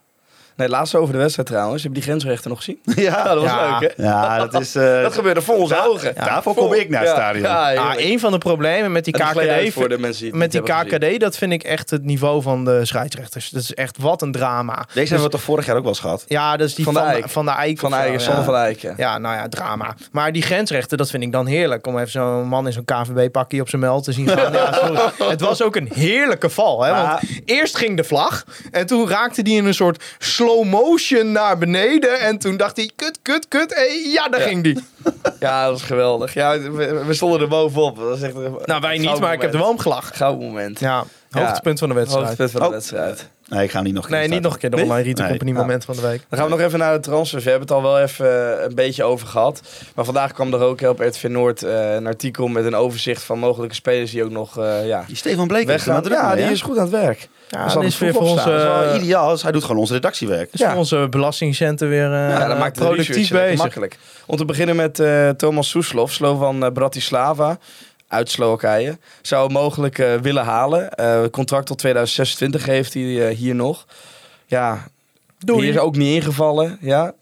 S2: Nee, laatste over de wedstrijd trouwens. Heb je die grensrechter nog gezien? <laughs>
S3: Ja,
S2: dat was
S4: Ja.
S2: leuk, hè?
S3: Ja, dat is... <laughs> eh,
S2: Dat gebeurde voor onze ogen.
S3: Daarvoor kom ik naar het stadion.
S2: Ja,
S4: Ah, een van de problemen met die KKD,
S2: voor de mensen die het
S4: met die. KKD, dat vind ik echt het niveau van de scheidsrechters. Dat is echt wat een drama.
S3: Deze
S4: Dus-
S3: hebben we toch vorig jaar ook wel eens gehad?
S4: Ja, dat is die
S2: Van
S4: van,
S2: de Eyck.
S4: Van de Eyck.
S2: Van
S4: zo,
S2: van Eiken.
S4: Ja, nou ja, drama. Maar die grensrechten, dat vind ik dan heerlijk. Om even zo'n man in zo'n KVB-pakje op zijn meld te zien gaan. Ja, sorry. <laughs> Het was ook een heerlijke val. Hè? Want eerst ging de vlag. En toen raakte die in een soort slow motion naar beneden. En toen dacht hij, kut, kut, kut. En ja, daar ging die. <laughs>
S2: Ja, dat was geweldig. Ja, we, we stonden er bovenop. Dat was echt een
S4: Nou, wij niet, maar ik heb er wel om gelachen.
S2: Gouden moment.
S4: Ja, hoogtepunt van de wedstrijd.
S2: Hoogtepunt van de
S3: Oh.
S2: wedstrijd.
S3: Nee, ik ga niet nog een keer
S4: Nee, niet nog een keer de
S3: Nee?
S4: online Retail
S3: Nee.
S4: Company moment van de week.
S2: Dan gaan we nog even naar de transfers. We hebben het al wel even eh, een beetje over gehad. Maar vandaag kwam er ook op RTV Noord eh, een artikel met een overzicht van mogelijke spelers die ook nog eh, ja,
S3: Die Stefan Bleek is druk
S2: Ja, die is goed aan het werk.
S4: Ja, dat
S2: het
S4: is weer voor
S3: wel
S4: uh,
S3: ideaal. dus Hij doet gewoon onze redactiewerk.
S4: is
S2: Ja.
S4: voor onze belastingcenten weer eh,
S2: Ja, dat maakt de
S4: productief bezig.
S2: makkelijk. Om te beginnen met eh, Thomas Soeslof, Slovan Bratislava uit Slowakije. Zou mogelijk eh, willen halen. Eh, contract tot 2026 heeft hij eh, hier nog. Ja,
S4: Doei.
S2: die is ook niet ingevallen. Ja,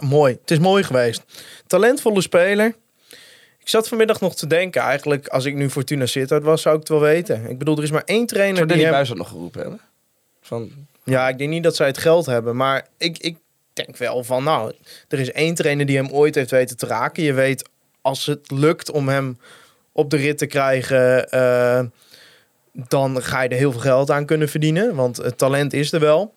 S4: mooi. Het is mooi geweest. Talentvolle speler. Ik zat vanmiddag nog te denken, eigenlijk, als ik nu Fortuna Sittard was, zou ik het wel weten. Ik bedoel, er is maar één trainer
S2: zou
S4: die
S2: Danny
S4: hem...
S2: Nog geroepen hebben? Van,
S4: Ja, ik denk niet dat zij het geld hebben, maar ik, ik denk wel van, nou, er is één trainer die hem ooit heeft weten te raken. Je weet, als het lukt om hem op de rit te krijgen, eh, dan ga je er heel veel geld aan kunnen verdienen, want het talent is er wel.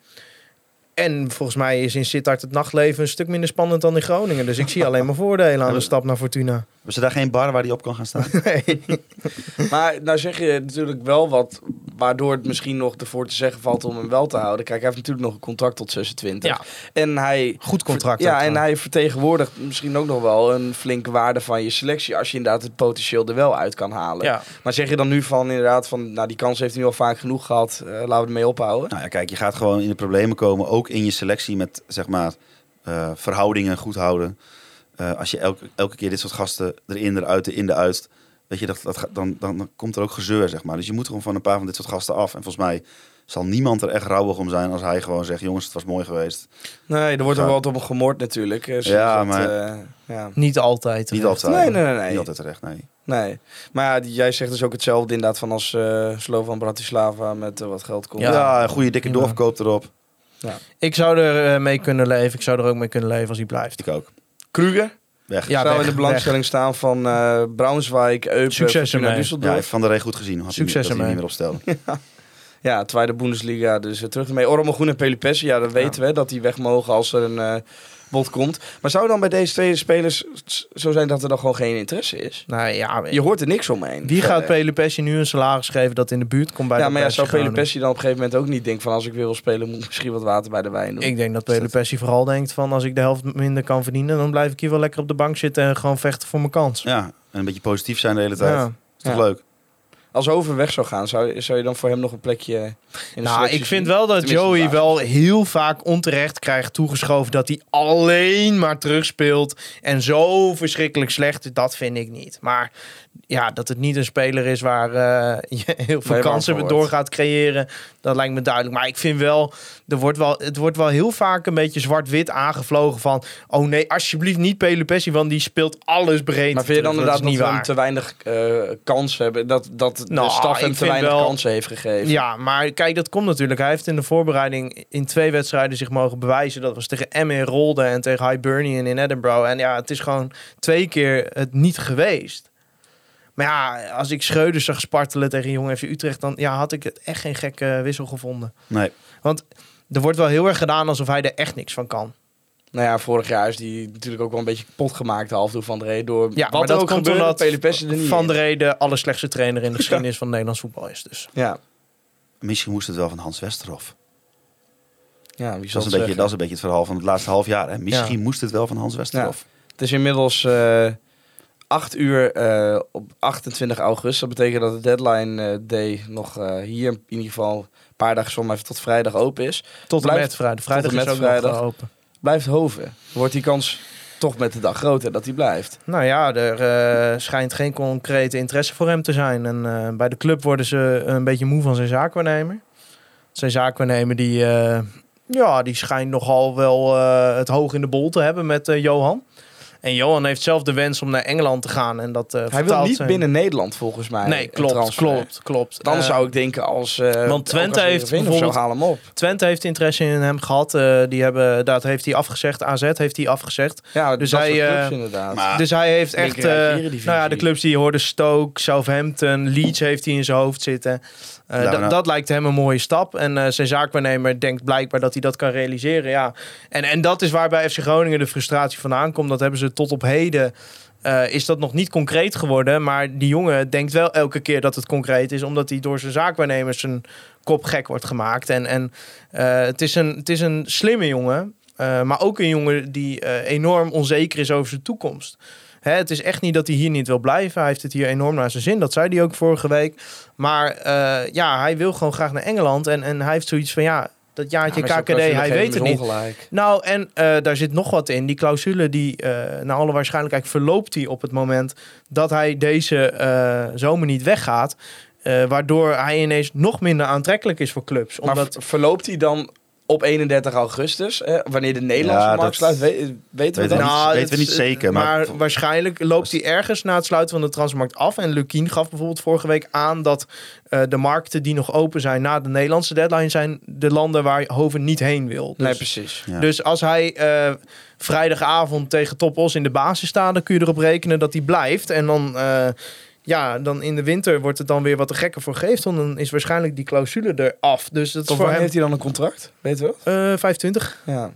S4: En volgens mij is in Sittard het nachtleven een stuk minder spannend dan in Groningen. Dus ik zie alleen maar voordelen aan de stap naar Fortuna.
S3: Hebben ze daar geen bar waar hij op kan gaan staan? <laughs>
S4: Nee. <laughs>
S2: Maar nou zeg je natuurlijk wel wat, waardoor het misschien nog ervoor te zeggen valt om hem wel te houden. Kijk, hij heeft natuurlijk nog een contract tot 26.
S4: Ja.
S2: En hij...
S4: Goed contract.
S2: Ja, en hij vertegenwoordigt misschien ook nog wel een flinke waarde van je selectie. Als je inderdaad het potentieel er wel uit kan halen.
S4: Ja.
S2: Maar zeg je dan nu van inderdaad van, nou die kans heeft hij nu al vaak genoeg gehad. eh, laten we ermee ophouden.
S3: Nou ja, kijk, je gaat gewoon in de problemen komen, ook in je selectie met zeg maar eh, verhoudingen goed houden. Eh, als je elke, elke keer dit soort gasten erin, eruit, erin, eruit, weet je, dat, dat, dan, dan, dan komt er ook gezeur, zeg maar. Dus je moet gewoon van een paar van dit soort gasten af. En volgens mij zal niemand er echt rouwig om zijn als hij gewoon zegt, jongens, het was mooi geweest.
S2: Nee, er wordt
S3: Ja.
S2: ook wel wat op hem gemoord natuurlijk. eh,
S3: Ja,
S2: dat,
S3: maar-
S2: eh, ja.
S4: Niet altijd.
S3: Niet altijd.
S2: Nee, nee, nee, nee.
S3: Niet altijd terecht, nee.
S2: Nee. Maar ja, jij zegt dus ook hetzelfde inderdaad van als eh Slovan Bratislava met wat geld komt.
S4: Ja.
S3: Ja, een goede dikke doorverkoop erop.
S4: Ik zou er eh, mee kunnen leven. Ik zou er ook mee kunnen leven als hij blijft.
S3: Ik ook.
S2: Kruger
S3: Weg.
S4: Ja,
S2: zou
S4: weg,
S2: in de belangstelling staan van eh Braunschweig, Eupen,
S4: Succes
S2: Fortuna
S4: ermee.
S3: Ja, heeft Van der Rey goed gezien. Had
S4: Succes
S3: hij, dat hij
S4: ermee.
S3: niet meer opstelde. <laughs>
S2: Ja, tweede Bundesliga, dus eh, terug ermee. Ormo Groen en Pelupessi, ja, dat weten we, dat die weg mogen als er een eh bod komt. Maar zou dan bij deze twee spelers zo zijn dat er dan gewoon geen interesse is?
S4: Nou ja,
S2: Je hoort er niks omheen.
S4: wie gaat
S2: Verder.
S4: Pelupessi nu een salaris geven dat in de buurt komt bij
S2: Ja,
S4: de
S2: maar ja, zou? Pelupessi dan op een gegeven moment ook niet denken van als ik weer wil spelen, moet ik misschien wat water bij de wijn doen?
S4: Ik denk dat Pelupessi vooral denkt van als ik de helft minder kan verdienen, dan blijf ik hier wel lekker op de bank zitten en gewoon vechten voor mijn kans.
S3: Ja, en een beetje positief zijn de hele tijd.
S4: Ja.
S3: Is toch
S2: Ja.
S3: leuk?
S2: Als Over weg zou gaan, zou, zou je dan voor hem nog een plekje in de
S4: Nou, ik vind
S2: zien?
S4: wel dat
S2: Tenminste,
S4: Joey wel heel vaak onterecht krijgt toegeschoven dat hij alleen maar terugspeelt en zo verschrikkelijk slecht. Dat vind ik niet. Maar ja, dat het niet een speler is waar eh, <laughs> je heel veel
S2: Nee,
S4: kansen door gaat creëren, dat lijkt me duidelijk. Maar ik vind wel, er wordt wel, het wordt wel heel vaak een beetje zwart-wit aangevlogen van, oh nee, alsjeblieft niet Pelupessi, want die speelt alles breed.
S2: Maar vind je dan inderdaad
S4: dat
S2: dat
S4: niet
S2: hem
S4: waar?
S2: te weinig eh kans hebben? Dat, dat de
S4: Nou,
S2: staf hem te weinig
S4: wel-
S2: kansen heeft gegeven.
S4: Ja, maar kijk, dat komt natuurlijk. Hij heeft in de voorbereiding in twee wedstrijden zich mogen bewijzen. Dat was tegen Emmen in Rolde en tegen Hibernian in Edinburgh. En ja, het is gewoon twee keer het niet geweest. Maar ja, als ik Schreuder zag spartelen tegen Jong FC Utrecht... dan ja, had ik het echt geen gekke wissel gevonden.
S3: Nee.
S4: Want er wordt wel heel erg gedaan alsof hij er echt niks van kan.
S2: Nou ja, vorig jaar is die natuurlijk ook wel een beetje kapot gemaakt, de halfdoor van de reden. Door
S4: Ja,
S2: wat
S4: maar dat
S2: ook
S4: komt
S2: gebeurde,
S4: omdat
S2: er niet
S4: Van de Reden de allerslechtste trainer in de <laughs> geschiedenis van Nederlands voetbal is. Dus.
S2: Ja,
S3: Misschien moest het wel van Hans Westerhof.
S2: ja wie
S3: Dat is,
S2: zal
S3: een beetje,
S2: zeggen?
S3: dat is een beetje het verhaal van het laatste half jaar. Hè? Misschien moest het wel van Hans Westerhof.
S2: Het is inmiddels eh 8 uur eh, op 28 augustus. Dat betekent dat de deadline eh, day nog eh, hier in ieder geval een paar dagen van mij tot vrijdag open is.
S4: Tot en
S2: Blijft-
S4: met vrijdag. Vrijdag
S2: tot en met vrijdag.
S4: open.
S2: Blijft Hoven. Wordt die kans toch met de dag groter dat hij blijft.
S4: Nou ja, er schijnt geen concrete interesse voor hem te zijn. En bij de club worden ze een beetje moe van zijn zaakwaarnemer. Zijn zaakwaarnemer die, ja, die schijnt nogal wel het hoog in de bol te hebben met Johan. En Johan heeft zelf de wens om naar Engeland te gaan. En dat, eh,
S2: Hij wil niet
S4: zijn-
S2: binnen Nederland volgens mij.
S4: Nee, klopt, klopt, klopt.
S2: Dan
S4: Eh,
S2: zou ik denken als... eh
S4: want Twente
S2: als
S4: heeft
S2: of zo,
S4: bijvoorbeeld-
S2: haal hem op.
S4: Twente heeft interesse in hem gehad. eh, die hebben, dat heeft hij afgezegd. AZ heeft hij afgezegd.
S2: Ja,
S4: Dus
S2: dus
S4: hij, eh,
S2: inderdaad.
S3: maar-
S4: dus hij heeft echt... eh, nou ja, de clubs die je hoorde, Stoke, Southampton, Leeds heeft hij in zijn hoofd zitten. Eh,
S3: Nou,
S4: dat-
S3: nou-
S4: Dat lijkt hem een mooie stap. En eh, zijn zaakwaarnemer denkt blijkbaar dat hij dat kan realiseren. Ja. En, en dat is waar bij FC Groningen de frustratie vandaan komt. Dat hebben ze tot op heden... eh, is dat nog niet concreet geworden. Maar die jongen denkt wel elke keer dat het concreet is. Omdat hij door zijn zaakwaarnemers zijn kop gek wordt gemaakt. En, en het, is een, het is een slimme jongen. maar ook een jongen die enorm onzeker is over zijn toekomst. Hè, het is echt niet dat hij hier niet wil blijven. Hij heeft het hier enorm naar zijn zin. Dat zei hij ook vorige week. Maar eh, ja, hij wil gewoon graag naar Engeland. En, en hij heeft zoiets van ja, dat jaartje
S2: Ja, maar
S4: KKD, hij weet het niet.
S2: ongelijk.
S4: Nou, en eh, daar zit nog wat in. Die clausule, die eh naar alle waarschijnlijkheid verloopt die op het moment dat hij deze zomer niet weggaat. Waardoor hij ineens nog minder aantrekkelijk is voor clubs.
S2: Maar
S4: Omdat,
S2: ver- verloopt hij dan op 31 augustus, hè, wanneer de Nederlandse
S3: Ja,
S2: markt
S3: dat-
S2: sluit? We- weten we dat?
S3: we niet.
S4: Nou,
S3: weten we
S4: het-
S3: niet zeker, maar-
S4: waarschijnlijk loopt hij ergens na het sluiten van de transfermarkt af. En Lukien gaf bijvoorbeeld vorige week aan dat eh, de markten die nog open zijn na de Nederlandse deadline zijn de landen waar Hoven niet heen wil. Dus,
S2: Nee, precies.
S3: Ja.
S4: dus als hij eh, vrijdagavond tegen Top Os in de basis staat, dan kun je erop rekenen dat hij blijft. En dan, eh, ja, dan in de winter wordt het dan weer wat te gekker voor geeft. Want dan is waarschijnlijk die clausule eraf. Dus dat voor hem
S2: heeft hij dan een contract? Weet je wel?
S4: eh 25.
S2: Ja.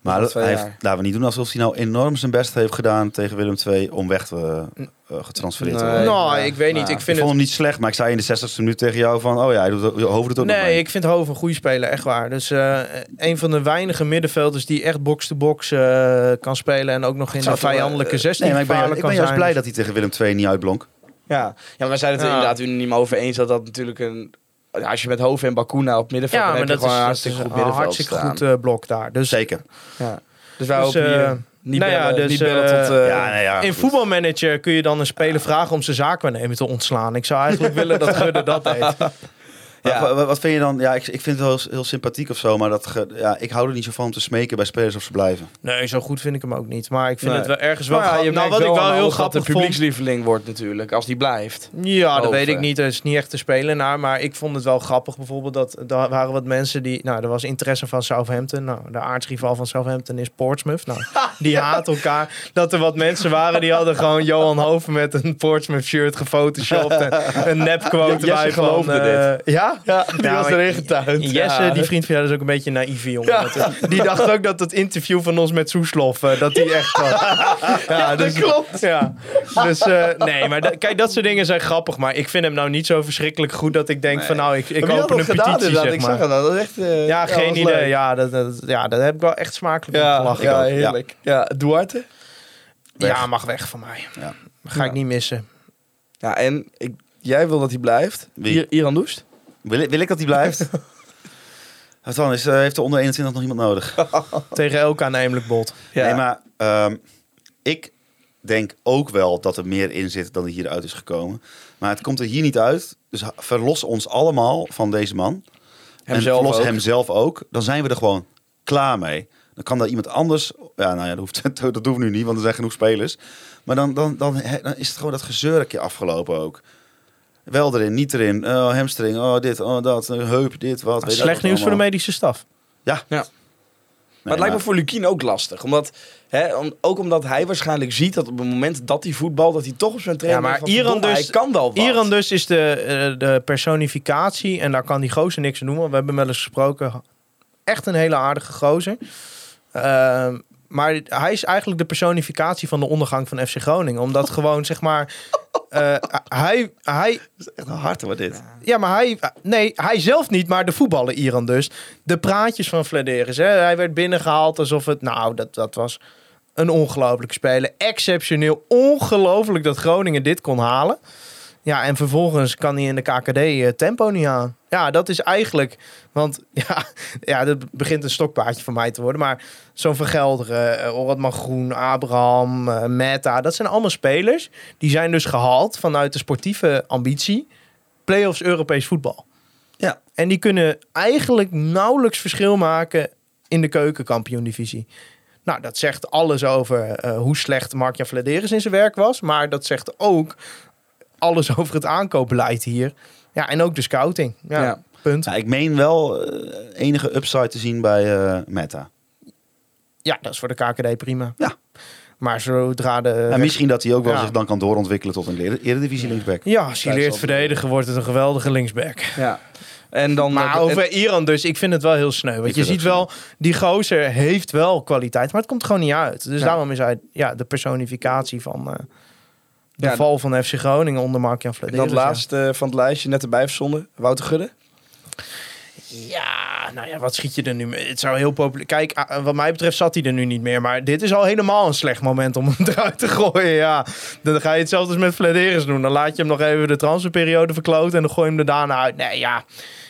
S3: Maar dat, hij heeft, laten we niet doen alsof hij nou enorm zijn best heeft gedaan tegen Willem II om weg te, eh, getransfereerd te
S2: Nee.
S3: worden.
S4: nou, ik weet niet.
S2: Nou,
S4: ik
S3: Ik
S4: vind
S3: vond
S4: het
S3: hem niet slecht, maar ik zei in de 60ste minuut tegen jou van... oh ja, hij doet, Hoven het ook nog
S4: Nee, ik vind Hoven een goede speler, echt waar. Dus eh, een van de weinige middenvelders die echt box-to-box eh, kan spelen. En ook nog in
S2: wel,
S4: vijandelijke
S2: eh,
S4: 16
S3: Nee, maar ik ben, ik ben juist
S4: zijn.
S3: blij dat hij tegen Willem II niet uitblonk.
S2: Ja. ja, maar zijn het er
S4: Ja.
S2: inderdaad niet meer over eens dat dat natuurlijk een... Als je met Hoven en Bakuna op middenveld,
S4: Ja,
S2: dan
S4: maar
S2: heb je
S4: dat is,
S2: gewoon een
S4: dat is
S2: hartstikke goed
S4: een
S2: middenveld
S4: hartstikke
S2: staan.
S4: goed eh, blok daar. Dus
S3: Zeker.
S2: Ja. Dus wij
S4: Dus,
S2: hopen
S4: eh,
S2: niet
S4: nou ja, dus,
S2: niet bellen
S4: eh,
S2: tot... eh,
S3: ja, nou ja,
S4: in
S3: goed.
S4: voetbalmanager kun je dan een speler vragen om zijn zaakwaarnemer te ontslaan. Ik zou eigenlijk willen dat Gudde dat deed. <laughs>
S3: Maar
S2: Ja.
S3: wa- Wat, vind je dan? Ja, ik, ik vind het wel heel, heel sympathiek of zo, maar dat, ge- ja, ik hou er niet zo van om te smeken bij spelers of ze blijven.
S4: Nee, zo goed vind ik hem ook niet. Maar ik vind
S2: Nee.
S4: het wel ergens wel
S2: Nou ja, je
S4: grappig. Nou, wat ik wel heel
S2: alles dat
S4: grappig
S2: de
S4: vond.
S2: publiekslieveling wordt natuurlijk, als die blijft.
S4: Ja, dat weet ik niet. Er is niet echt te spelen naar. Maar ik vond het wel grappig bijvoorbeeld dat er waren wat mensen die... Nou, er was interesse van Southampton. Nou, de aardsrival van Southampton is Portsmouth. Nou, <laughs> die haat elkaar. Dat er wat mensen waren die hadden gewoon Johan Hoven met een Portsmouth shirt gefotoshopt. En een nepquote
S2: Jesse
S4: bij van...
S2: geloofde
S4: eh, Ja? <laughs>
S2: Ja, die was
S4: maar
S2: erin getuind.
S4: Jesse,
S2: Ja.
S4: die vriend van jou, dat is ook een beetje een naïeve jongen. Die dacht ook dat het interview van ons met Soeslof, eh, dat die echt was. <laughs> Ja, dus,
S2: klopt.
S4: Ja. Dus eh, nee, maar da- kijk, dat soort dingen zijn grappig. Maar ik vind hem nou niet zo verschrikkelijk goed dat ik denk van nou, ik, ik open
S2: dat
S4: een
S2: gedaan
S4: petitie,
S2: inderdaad?
S4: zeg
S2: Ik
S4: maar.
S2: zag dat is echt...
S4: Ja, geen idee.
S2: leuk.
S4: Ja dat, dat, ja, dat heb ik wel echt smakelijk
S2: Ja,
S4: gelachen.
S2: ja, heerlijk. Ja, Duarte?
S4: Ja, mag weg van mij.
S3: Ja.
S4: Ga ik niet missen.
S2: Ja, en ik, jij wil dat hij blijft.
S3: Wie?
S2: Ir- Iran Doest?
S3: Wil, ik- wil ik dat hij blijft? <laughs> Wat dan? Is, eh, heeft de onder 21 nog iemand nodig? <laughs>
S4: Tegen elke aannemelijk bot.
S2: Ja.
S3: Nee, maar ehm, ik denk ook wel dat er meer in zit dan er hieruit is gekomen. Maar het komt er hier niet uit. Dus verlos ons allemaal van deze man.
S2: Hemzelf
S3: en verlos
S2: ook.
S3: hem zelf ook. Dan zijn we er gewoon klaar mee. Dan kan daar iemand anders... Ja, nou ja, dat, hoeft, <laughs> dat hoeft nu niet, want er zijn genoeg spelers. Maar dan, dan, dan, dan is het gewoon dat gezeur een keer afgelopen ook. Wel erin, niet erin. Oh, hamstring, oh dit, oh dat, heup, dit, wat. weet
S4: Slecht nieuws voor de medische staf.
S3: Ja.
S2: Ja. Maar het lijkt me voor Lukien ook lastig. Omdat, hè, om- ook omdat hij waarschijnlijk ziet dat op het moment dat hij voetbal, dat hij toch op zijn trainer
S4: Ja, maar Iran dus-
S2: hij kan wel wat.
S4: Iran dus is de, eh, de personificatie, en daar kan die gozer niks aan doen, want we hebben hem wel eens gesproken. Echt een hele aardige gozer. Ehm, maar hij is eigenlijk de personificatie van de ondergang van FC Groningen. Omdat gewoon, zeg maar, eh, hij, hij,
S3: Echt een harte wat dit.
S4: ja, maar hij, nee, hij zelf niet, maar de voetballer Iran dus. De praatjes van Vladeris. Hè? Hij werd binnengehaald alsof het, nou, dat, dat was een ongelooflijke speler. Exceptioneel, ongelooflijk dat Groningen dit kon halen. Ja, en vervolgens kan hij in de KKD eh, tempo niet aan. Ja, dat is eigenlijk, want <laughs> ja, ja, dat begint een stokpaardje van mij te worden. Maar zo'n Vergelderen, uh, Oradman Groen, Abraham, eh, Meta, dat zijn allemaal spelers. Die zijn dus gehaald vanuit de sportieve ambitie. Playoffs Europees voetbal.
S3: Ja.
S4: En die kunnen eigenlijk nauwelijks verschil maken in de keukenkampioen-divisie. Nou, dat zegt alles over eh, hoe slecht Mark-Jan Vladeris in zijn werk was. Maar dat zegt ook alles <laughs> over het aankoopbeleid hier. Ja, en ook de scouting. Ja,
S2: Ja.
S4: punt.
S3: Nou, ik meen wel eh, enige upside te zien bij eh, Meta.
S4: Ja, dat is voor de KKD prima.
S3: Ja.
S4: Maar zodra de...
S3: en misschien dat hij ook wel
S4: Ja.
S3: zich dan kan doorontwikkelen tot een ere- eredivisie linksback.
S4: Ja, als hij leert verdedigen, wordt het een geweldige linksback.
S2: Ja. En dan,
S4: Maar over Iran dus, ik vind het wel heel sneu. Want je ziet wel, die gozer heeft wel kwaliteit, maar het komt gewoon niet uit. Dus
S2: Ja.
S4: daarom is hij ja, de personificatie van eh, de
S2: Ja.
S4: val van FC Groningen onder Mark-Jan Vladeris.
S2: dat laatste van het lijstje net erbij verzonnen. Wouter Gudde.
S4: Ja, nou ja, wat schiet je er nu mee? Het zou heel populair... Kijk, ah, wat mij betreft zat hij er nu niet meer. Maar dit is al helemaal een slecht moment om hem <laughs> eruit te gooien, ja. Dan ga je hetzelfde als met Vladeris doen. Dan laat je hem nog even de transferperiode verkloten... en dan gooi je hem er daarna uit. Nee, ja...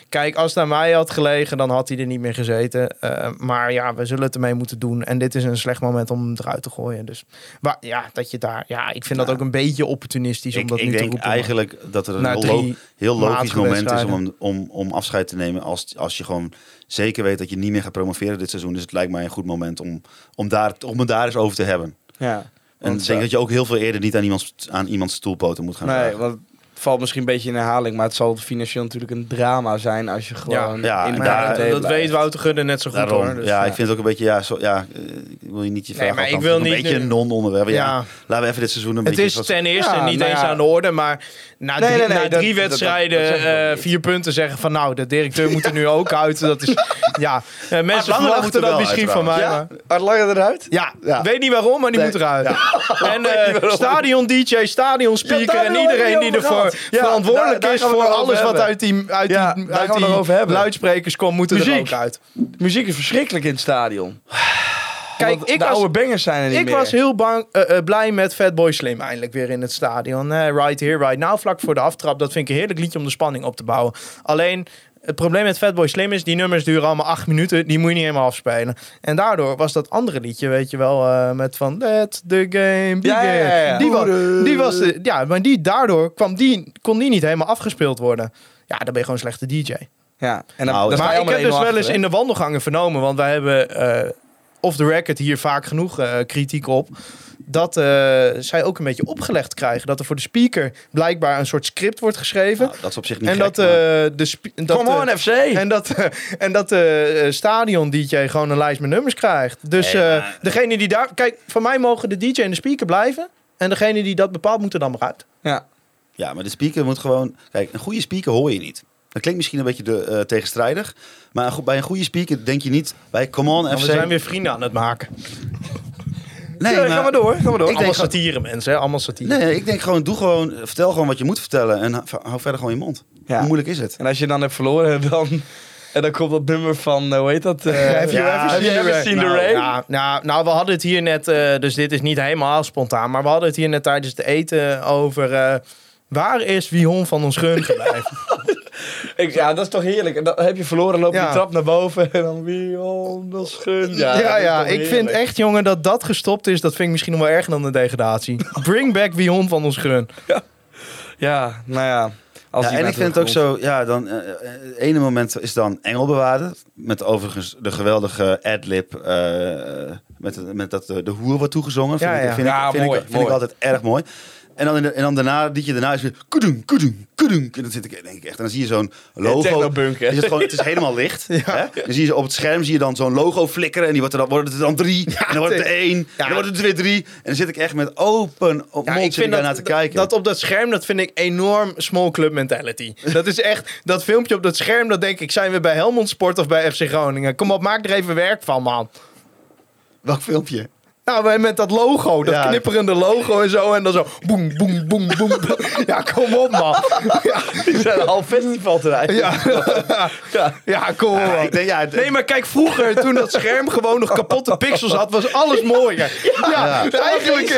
S4: Kijk, als het aan mij had gelegen, dan had hij er niet meer gezeten. Eh, maar ja, we zullen het ermee moeten doen. En dit is een slecht moment om hem eruit te gooien. Dus maar, ja, dat je daar. Ja, ik vind dat ook een beetje opportunistisch om
S3: Ik,
S4: dat
S3: ik
S4: nu te
S3: denk
S4: roepen.
S3: eigenlijk dat er een heel,
S4: drie
S3: lo- heel logisch moment is om, om, om afscheid te nemen. Als, als je gewoon zeker weet dat je niet meer gaat promoveren dit seizoen. Dus het lijkt mij een goed moment om, om, daar, om het daar eens over te hebben.
S2: Ja.
S3: En ik denk
S2: eh,
S3: dat je ook heel veel eerder niet aan iemands, aan iemands stoelpoten moet gaan
S2: Nee,
S3: vragen.
S2: want valt misschien een beetje in herhaling, maar het zal financieel natuurlijk een drama zijn als je gewoon
S3: Ja,
S2: in
S3: daar-
S4: ja, dat
S2: blijft.
S4: weet Wouter Gudde net zo goed
S3: Daarom,
S4: hoor. Dus,
S3: ja,
S4: ja.
S3: ik vind het ook een beetje, ja, zo, ja eh, ik wil je niet je
S4: Nee,
S3: vragen
S4: maar ik wil
S3: een
S4: niet
S3: beetje
S4: nu-
S3: een non-onderwerp. Ja.
S4: Ja.
S3: laten we even dit seizoen een
S4: Het
S3: beetje...
S4: is
S3: zoals-
S4: ten eerste
S2: Ja,
S4: niet
S2: nou
S4: eens
S2: ja.
S4: aan de orde, maar na
S2: Nee,
S4: drie,
S2: nee, nee,
S4: na
S2: dat-
S4: drie
S2: dat- dat-
S4: wedstrijden
S2: dat
S4: eh, vier punten zeggen van nou, de directeur moet er nu ook uit. Dat is, ja, eh, mensen verwachten
S3: er
S4: dat misschien van mij.
S2: Art Langer eruit?
S4: Ja,
S3: Ja.
S4: weet niet waarom, maar die
S3: Nee.
S4: moet eruit. <laughs> En
S2: Weet
S4: eh,
S2: niet waarom.
S4: stadion DJ, stadion speaker
S2: Ja, daar
S4: en iedereen die ervoor verantwoordelijk
S2: daar-
S4: is voor alles wat uit die, uit die, uit die
S2: hebben.
S4: luidsprekers komt, moet er
S2: Muziek.
S4: ook uit.
S2: De muziek is verschrikkelijk in het stadion. <sighs>
S4: Kijk, ik
S2: de
S4: was-
S2: oude bangers zijn er niet
S4: Ik
S2: meer.
S4: was heel bang, eh, eh, blij met Fatboy Slim eindelijk weer in het stadion. Right here, right now, vlak voor de aftrap. Dat vind ik een heerlijk liedje om de spanning op te bouwen. Alleen, het probleem met Fatboy Slim is, die nummers duren allemaal acht minuten. Die moet je niet helemaal afspelen. En daardoor was dat andere liedje, weet je wel, eh, met van Let the game begin.
S2: Ja, ja, ja, ja.
S4: Die, was, die was, de- ja, maar die, daardoor kwam die, kon die niet helemaal afgespeeld worden. Ja, dan ben je gewoon een slechte DJ.
S2: Ja, en dan,
S3: Nou,
S2: dan
S4: Maar ik heb dus
S2: 1-0
S4: wel eens in de wandelgangen vernomen, want wij hebben eh off the record hier vaak genoeg eh, kritiek op. Dat eh, zij ook een beetje opgelegd krijgen. Dat er voor de speaker blijkbaar een soort script wordt geschreven.
S3: Nou, dat is op zich niet
S4: en
S3: gek,
S4: dat,
S3: maar-
S4: eh de dat
S2: Come on,
S4: eh,
S2: FC!
S4: en dat, eh, en dat de stadion DJ gewoon een lijst met nummers krijgt. Dus eh, degene die daar. Kijk, voor mij mogen de DJ en de speaker blijven. En degene die dat bepaalt, moet er dan maar uit.
S2: Ja.
S3: Ja, maar de speaker moet gewoon... Kijk, een goede speaker hoor je niet. Dat klinkt misschien een beetje de, tegenstrijdig. Maar bij een goede speaker denk je niet... Bij Come On
S4: Want
S3: FC...
S4: we zijn weer vrienden aan het maken.
S3: Nee,
S2: Ja, Ga maar door, ga maar door.
S3: Ik
S4: Allemaal
S3: denk-
S4: satire, mensen. Hè? Allemaal satire.
S3: Nee, ik denk gewoon, doe gewoon, vertel gewoon wat je moet vertellen en hou verder gewoon je mond.
S2: Ja.
S3: Hoe moeilijk is het?
S2: En als je dan hebt verloren, <laughs> dan... En dan komt dat nummer van, eh, hoe heet dat? eh, have you
S4: Ja,
S2: ever, seen the
S4: nou,
S2: rain?
S4: Ja, nou, nou, we hadden het hier net, eh, dus dit is niet helemaal spontaan, maar we hadden het hier net tijdens het eten over eh, waar is Wihon van ons gun gebleven? <laughs>
S2: Ik, ja, dat is toch heerlijk. En dan heb je verloren, loop je
S4: Ja.
S2: de trap naar boven en dan wie dat schun. Ja,
S4: ja, ja, ik vind echt, jongen, dat dat gestopt is, dat vind ik misschien nog wel erger dan de degradatie. Bring back Wihon van ons gun. <laughs>
S2: Ja, nou ja. Als
S3: Ja, en ik vind het ook zo, ja, dan, eh, eh, het ene moment is dan Engelbewaarder. Met overigens de geweldige adlib, eh met, met dat eh, de hoer wordt toegezongen. Vind,
S4: Ja,
S3: ik,
S4: ja.
S3: vind,
S2: Ja,
S3: ik, vind,
S2: mooi,
S3: ik, vind
S2: mooi.
S3: ik altijd erg mooi. En dan, in de- en dan daarna, dit je daarna is weer kudung, kudung. En dan zit ik, denk ik echt. En dan zie je zo'n logo. Is het, gewoon, het is helemaal licht. <laughs> Hè? Dan zie je op het scherm zie je dan zo'n logo flikkeren. En die wordt er dan, worden er dan drie. <laughs> en dan wordt het er één. En dan wordt het er weer drie. En dan zit ik echt met open op
S4: Ja,
S3: mond zit daarna
S4: dat,
S3: te kijken.
S4: dat op dat scherm, dat vind ik enorm small club mentality. Dat is echt, dat filmpje op dat scherm, dat denk ik, zijn we bij Helmond Sport of bij FC Groningen? Kom op, maak er even werk van, man.
S3: Welk filmpje?
S4: Nou, met dat logo, dat
S3: Ja.
S4: knipperende logo en zo. En dan zo, boem, boem, boem, boem. <laughs> Ja, kom op, man. <laughs> Ja,
S2: Die zijn half festivalterrein.
S4: ja. ja kom op,
S3: Ja, ik denk, ja,
S4: Nee, maar kijk, vroeger, toen dat scherm gewoon nog kapotte pixels had, was alles mooier. Ja, eigenlijk, eigenlijk,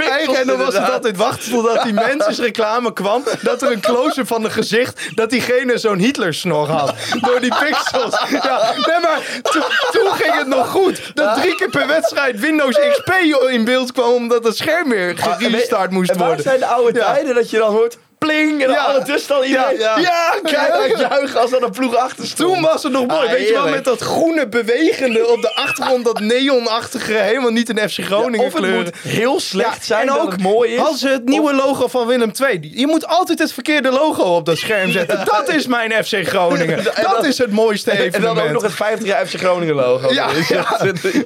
S4: eigenlijk, en dan was het altijd wachten totdat die mensensreclame kwam, dat er een close-up van een gezicht, dat diegene zo'n Hitler-snor had. Door die pixels. Ja, nee, maar to- toen ging het nog goed. Dat drie keer per wedstrijd Windows XP in beeld kwam, omdat het scherm weer gerestart moest
S2: En waar
S4: worden.
S2: zijn de oude tijden dat je dan hoort pling en dan ondertussen al iedereen
S4: Ja,
S2: ja, uit juichen als er een ploeg achter stond.
S4: Toen was het nog mooi.
S2: Ah,
S4: Weet je wel, met dat groene bewegende op de achtergrond, dat neonachtige, helemaal niet in FC Groningen
S2: of moet heel slecht
S4: Ja,
S2: zijn
S4: en ook
S2: het mooi is.
S4: Ze het nieuwe logo van Willem II. Je moet altijd het verkeerde logo op dat scherm zetten. Dat is mijn FC Groningen. <laughs> Dat is het mooiste
S2: en dan
S4: evenement.
S2: ook nog het 50 jaar FC Groningen logo.
S4: Ja,
S2: Dus
S4: ja.
S2: ja.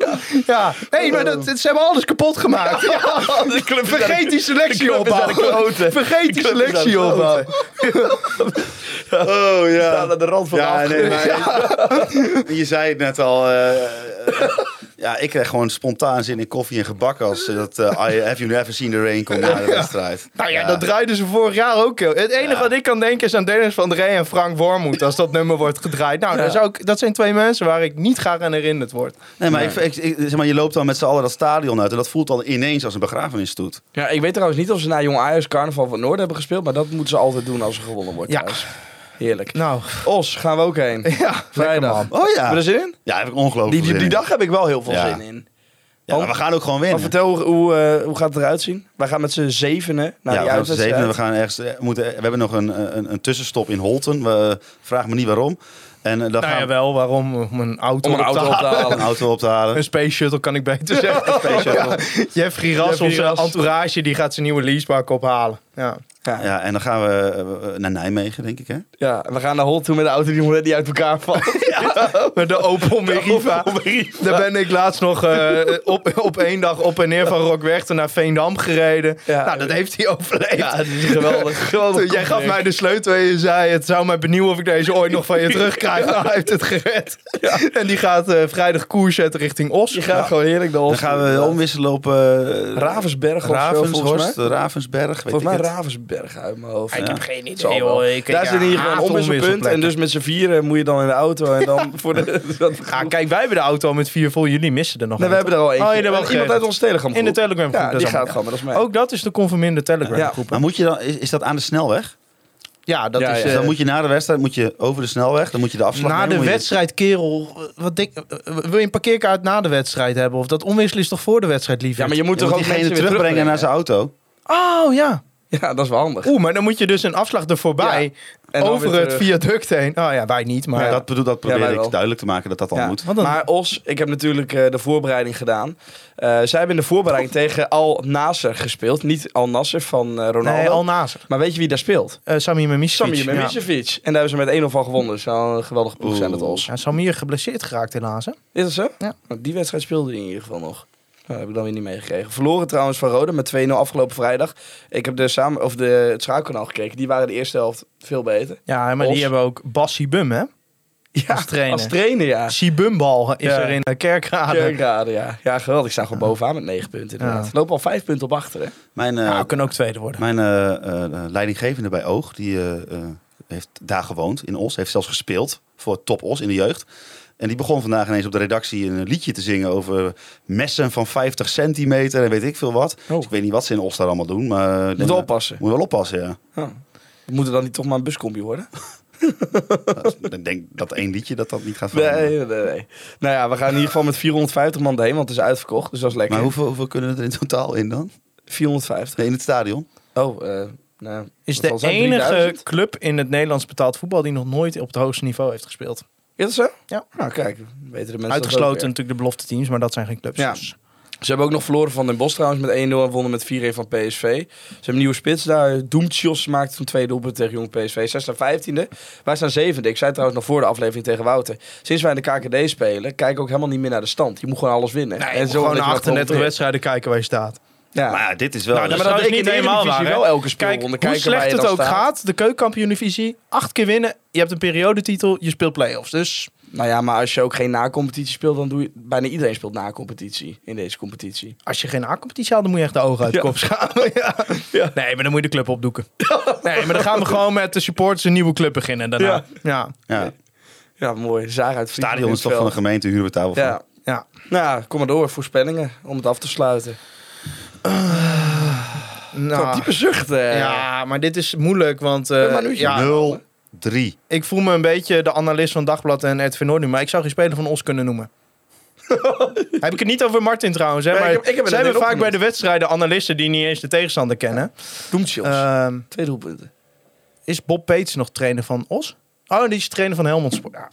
S4: Ja, nee, maar dat, ze hebben alles kapot gemaakt. <laughs> Ja. Vergeet die selectie
S2: kloten.
S4: Vergeet die
S2: club kloten.
S4: opbouwen. <laughs>
S3: Oh ja.
S2: Staan aan de rand van de
S3: Ja, nee,
S2: afgrond.
S3: maar <laughs> je zei het net al. eh, eh, ja, ik kreeg gewoon spontaan zin in koffie en gebak als eh, dat eh, I- Have You Never Seen the Rain komt na de <laughs> wedstrijd.
S4: Nou ja, dat draaiden ze vorig jaar ook. Het enige wat ik kan denken is aan Dennis van der Rey en Frank Wormoed als dat nummer wordt gedraaid. Nou, dat, zou ik, dat zijn twee mensen waar ik niet graag aan herinnerd word.
S3: Nee, maar, Ik, ik- ik- zeg maar je loopt dan met z'n allen dat stadion uit en dat voelt dan ineens als een begrafenisstoet.
S2: Ja, ik weet trouwens niet of ze naar Jong Ajax Carnaval van Noord hebben gespeeld, maar dat moeten ze altijd doen als er gewonnen wordt.
S4: Ja.
S2: trouwens. Heerlijk.
S4: Nou,
S2: Os gaan we ook heen. <laughs>
S4: ja,
S2: Vrijdag.
S4: man.
S3: Oh ja.
S2: Heb je er zin in?
S3: Ja, heb ik ongelooflijk
S2: Die, die,
S3: zin
S2: die
S3: in.
S2: dag heb ik wel heel veel
S3: Ja.
S2: zin in.
S3: Ja, maar we gaan ook gewoon
S2: Maar
S3: winnen.
S2: vertel, hoe, hoe, eh, hoe gaat het eruit zien? Wij gaan met z'n zevenen naar
S3: ja,
S2: die uitwedstrijd.
S3: zevenen. we gaan ergens, eh, moeten, we hebben nog een, een, een tussenstop in Holten. We, vraag me niet waarom. En eh, dan
S4: Nou
S3: gaan
S4: ja,
S3: we
S4: wel. Waarom? Om een auto,
S2: Om een
S4: op te
S2: auto op te
S4: halen.
S3: een auto op te halen.
S4: Een space shuttle kan ik beter zeggen.
S3: Space shuttle.
S4: Ja, <laughs> Jeffrey Ras,
S2: Jeffrey
S4: onze entourage, die gaat zijn nieuwe leasebak ophalen. Ja.
S2: Ja.
S3: Ja, en dan gaan we eh, naar Nijmegen, denk ik, hè?
S2: Ja, we gaan naar Holt toe met de auto die niet uit elkaar valt. <laughs>
S4: Met de Opel Meriva. Daar ben ik laatst nog eh, op, op één dag op en neer van Rockwerchter naar Veendam gereden.
S2: Ja.
S4: nou, dat heeft hij overleefd.
S2: Ja, het is geweldig. geweldig
S4: Jij gaf mij de sleutel en je zei: Het zou mij benieuwen of ik deze ooit nog van je terugkrijg. Nou, hij heeft het gered. En die gaat eh, vrijdag koers zetten richting Os.
S2: Je gaat gewoon heerlijk de Os.
S3: Dan gaan we omwisselen op eh,
S2: Ravensberg of zo, volgens
S3: Ravensborst,
S2: mij.
S3: Ravensberg. Weet
S2: Volgens mij. Ravensberg uit mijn hoofd.
S4: Ik heb geen idee, joh. Ik,
S2: Daar zit in ieder geval een
S4: haat
S2: omwisselpunt. En dus met z'n vieren moet je dan in de auto. En dan voor de... <laughs> dat- <laughs>
S4: Ja, kijk, wij hebben de auto al met vier vol. Jullie missen er nog
S2: Nee, we hebben er al eentje.
S4: Oh, er
S2: iemand uit onze Telegram
S4: In de Telegram groep.
S2: Ja,
S4: dat
S2: die
S4: is
S2: gaat gewoon met ons mee.
S4: Ook dat is de conforminde Telegram
S2: Ja.
S4: groep.
S3: Maar moet je dan, is, is dat aan de snelweg?
S4: Ja, dat
S2: Ja,
S4: is...
S2: ja.
S3: Dus
S4: eh,
S3: dan moet je na de wedstrijd moet je over de snelweg, dan moet je de afslag
S4: na
S3: nemen,
S4: de
S3: je-
S4: wedstrijd, kerel. eh, Wat denk, eh, wil je een parkeerkaart na de wedstrijd hebben? Of dat onwisselen is toch voor de wedstrijd liever?
S2: Ja, maar je moet
S3: Je
S2: toch ook
S3: diegene
S2: mensen weer
S3: terugbrengen naar zijn auto.
S4: Oh ja. <laughs>
S2: Ja, dat is wel handig.
S4: Oeh, maar dan moet je dus een afslag er voorbij.
S2: Ja. En dan
S4: over het
S2: terug.
S4: viaduct heen. Oh ja, wij niet, maar...
S3: Dat, bedoel, dat probeer ik
S2: wel.
S3: duidelijk te maken dat dat al
S2: Ja.
S3: moet.
S4: Dan?
S2: Maar Os, ik heb natuurlijk eh, de voorbereiding gedaan. Eh, zij hebben in de voorbereiding tegen Al Nasser gespeeld. Niet Al Nasser van eh, Ronaldo.
S4: Nee, Al Nazer.
S2: Maar weet je wie daar speelt?
S4: Uh, Samir Memisevic.
S2: Samir
S4: ja.
S2: Memisevic. En daar hebben ze met 1-0 van gewonnen. Dus zou een geweldige ploeg zijn dat. Os.
S4: Ja, Samir geblesseerd geraakt helaas, hè?
S2: Is dat zo?
S4: Ja.
S2: Nou, Die wedstrijd speelde hij in ieder geval nog. Nou, dat heb ik dan weer niet meegekregen. Verloren trouwens van Rode met 2-0 afgelopen vrijdag. Ik heb de samen, of de, het schaakkanaal gekeken. Die waren de eerste helft veel beter.
S4: Ja, maar
S2: Os.
S4: die hebben ook Bassi Bum, hè?
S2: Ja,
S4: Als trainer.
S2: Als trainer, ja.
S4: Sibumbal is
S2: Ja.
S4: er in eh, Kerkrade.
S2: Kerkrade, ja. Ja, geweldig. Ik sta gewoon bovenaan met 9 punten inderdaad.
S4: Ja.
S2: Lopen al 5 punten op achter, hè?
S3: Mijn, eh,
S4: Nou, kan ook tweede worden.
S3: mijn eh, leidinggevende bij Oog, die heeft daar gewoond in Os. Heeft zelfs gespeeld voor Top Os in de jeugd. En die begon vandaag ineens op de redactie een liedje te zingen over messen van 50 centimeter en weet ik veel wat.
S2: Oh.
S3: Dus ik weet niet wat ze in Os daar allemaal doen. Maar
S2: Moet oppassen.
S3: Moet wel oppassen, ja.
S2: Ja. Moet het dan niet toch maar een buscompie worden? <laughs>
S3: Ik denk dat één liedje dat dat niet gaat veranderen.
S2: Nee, nee, nee. Nou ja, we gaan in ieder geval met 450 man heen, want het is uitverkocht. Dus dat is lekker.
S3: Maar hoeveel, hoeveel kunnen er in totaal in dan?
S2: 450.
S3: Nee, in het stadion?
S2: Oh, eh nou,
S4: Is de enige
S2: 3000?
S4: club in het Nederlands betaald voetbal die nog nooit op het hoogste niveau heeft gespeeld.
S2: Is dat zo?
S4: Ja.
S2: Nou, kijk, weten de mensen ook
S4: Uitgesloten natuurlijk de belofte teams, maar dat zijn geen clubs.
S2: Ja.
S4: Dus-
S2: Ze hebben ook nog verloren van Den Bosch trouwens met 1-0 en wonnen met 4-1 van PSV. Ze hebben een nieuwe spits daar. Doemtjos maakte toen twee doelpunten tegen Jong PSV. Zij staan 15e. Wij staan zevende. Ik zei trouwens nog voor de aflevering tegen Wouter. Sinds wij in de KKD spelen, kijk ik ook helemaal niet meer naar de stand. Je moet gewoon alles winnen.
S4: Nee,
S2: en
S4: zo gewoon naar
S2: het
S4: 38
S2: wel
S4: wedstrijden kijken waar je staat.
S2: Ja.
S3: Maar ja, dit is wel...
S4: Nou,
S3: dus-
S4: maar dat is niet helemaal waar.
S2: wel elke
S4: Kijk,
S2: speelronde.
S4: hoe slecht het ook
S2: staat.
S4: gaat, de keukenkampioen-divisie, acht keer winnen. Je hebt een periodetitel, je speelt play-offs. Dus
S2: Nou ja, maar als je ook geen na-competitie speelt, dan doe je... Bijna iedereen speelt na-competitie in deze competitie.
S4: als je geen A-competitie haalt, dan moet je echt de ogen uit de
S2: Ja.
S4: kop schalen. <laughs> ja. Nee, maar dan moet je de club opdoeken. nee, maar dan gaan we gewoon met de supporters een nieuwe club beginnen daarna.
S2: Ja.
S4: Ja. ja.
S2: mooi. Zaag uit
S3: stadion is toch van de
S2: gemeente.
S3: huren we tafel.
S2: Ja.
S4: ja.
S2: Nou, kom maar door. Voorspellingen om het af te sluiten.
S4: Nou,
S2: Wat diepe zucht. eh.
S4: ja, maar dit is moeilijk, want eh,
S2: Ja, maar nu is het
S4: ja,
S3: 0, 3.
S4: ik voel me een beetje de analist van Dagblad en RTV Noord nu, maar ik zou geen speler van ons kunnen noemen. <laughs> heb ik het niet over Martin trouwens, hè?
S2: Nee,
S4: maar
S2: ik heb- ik heb het
S4: ze
S2: net
S4: hebben vaak
S2: opgenoemd.
S4: bij de wedstrijden analisten die niet eens de tegenstander kennen.
S2: Doemtjos.
S4: Ehm,
S2: Twee doelpunten.
S4: is Bob Peets nog trainer van Os? Oh, die is trainer van Helmond Sport. Ja.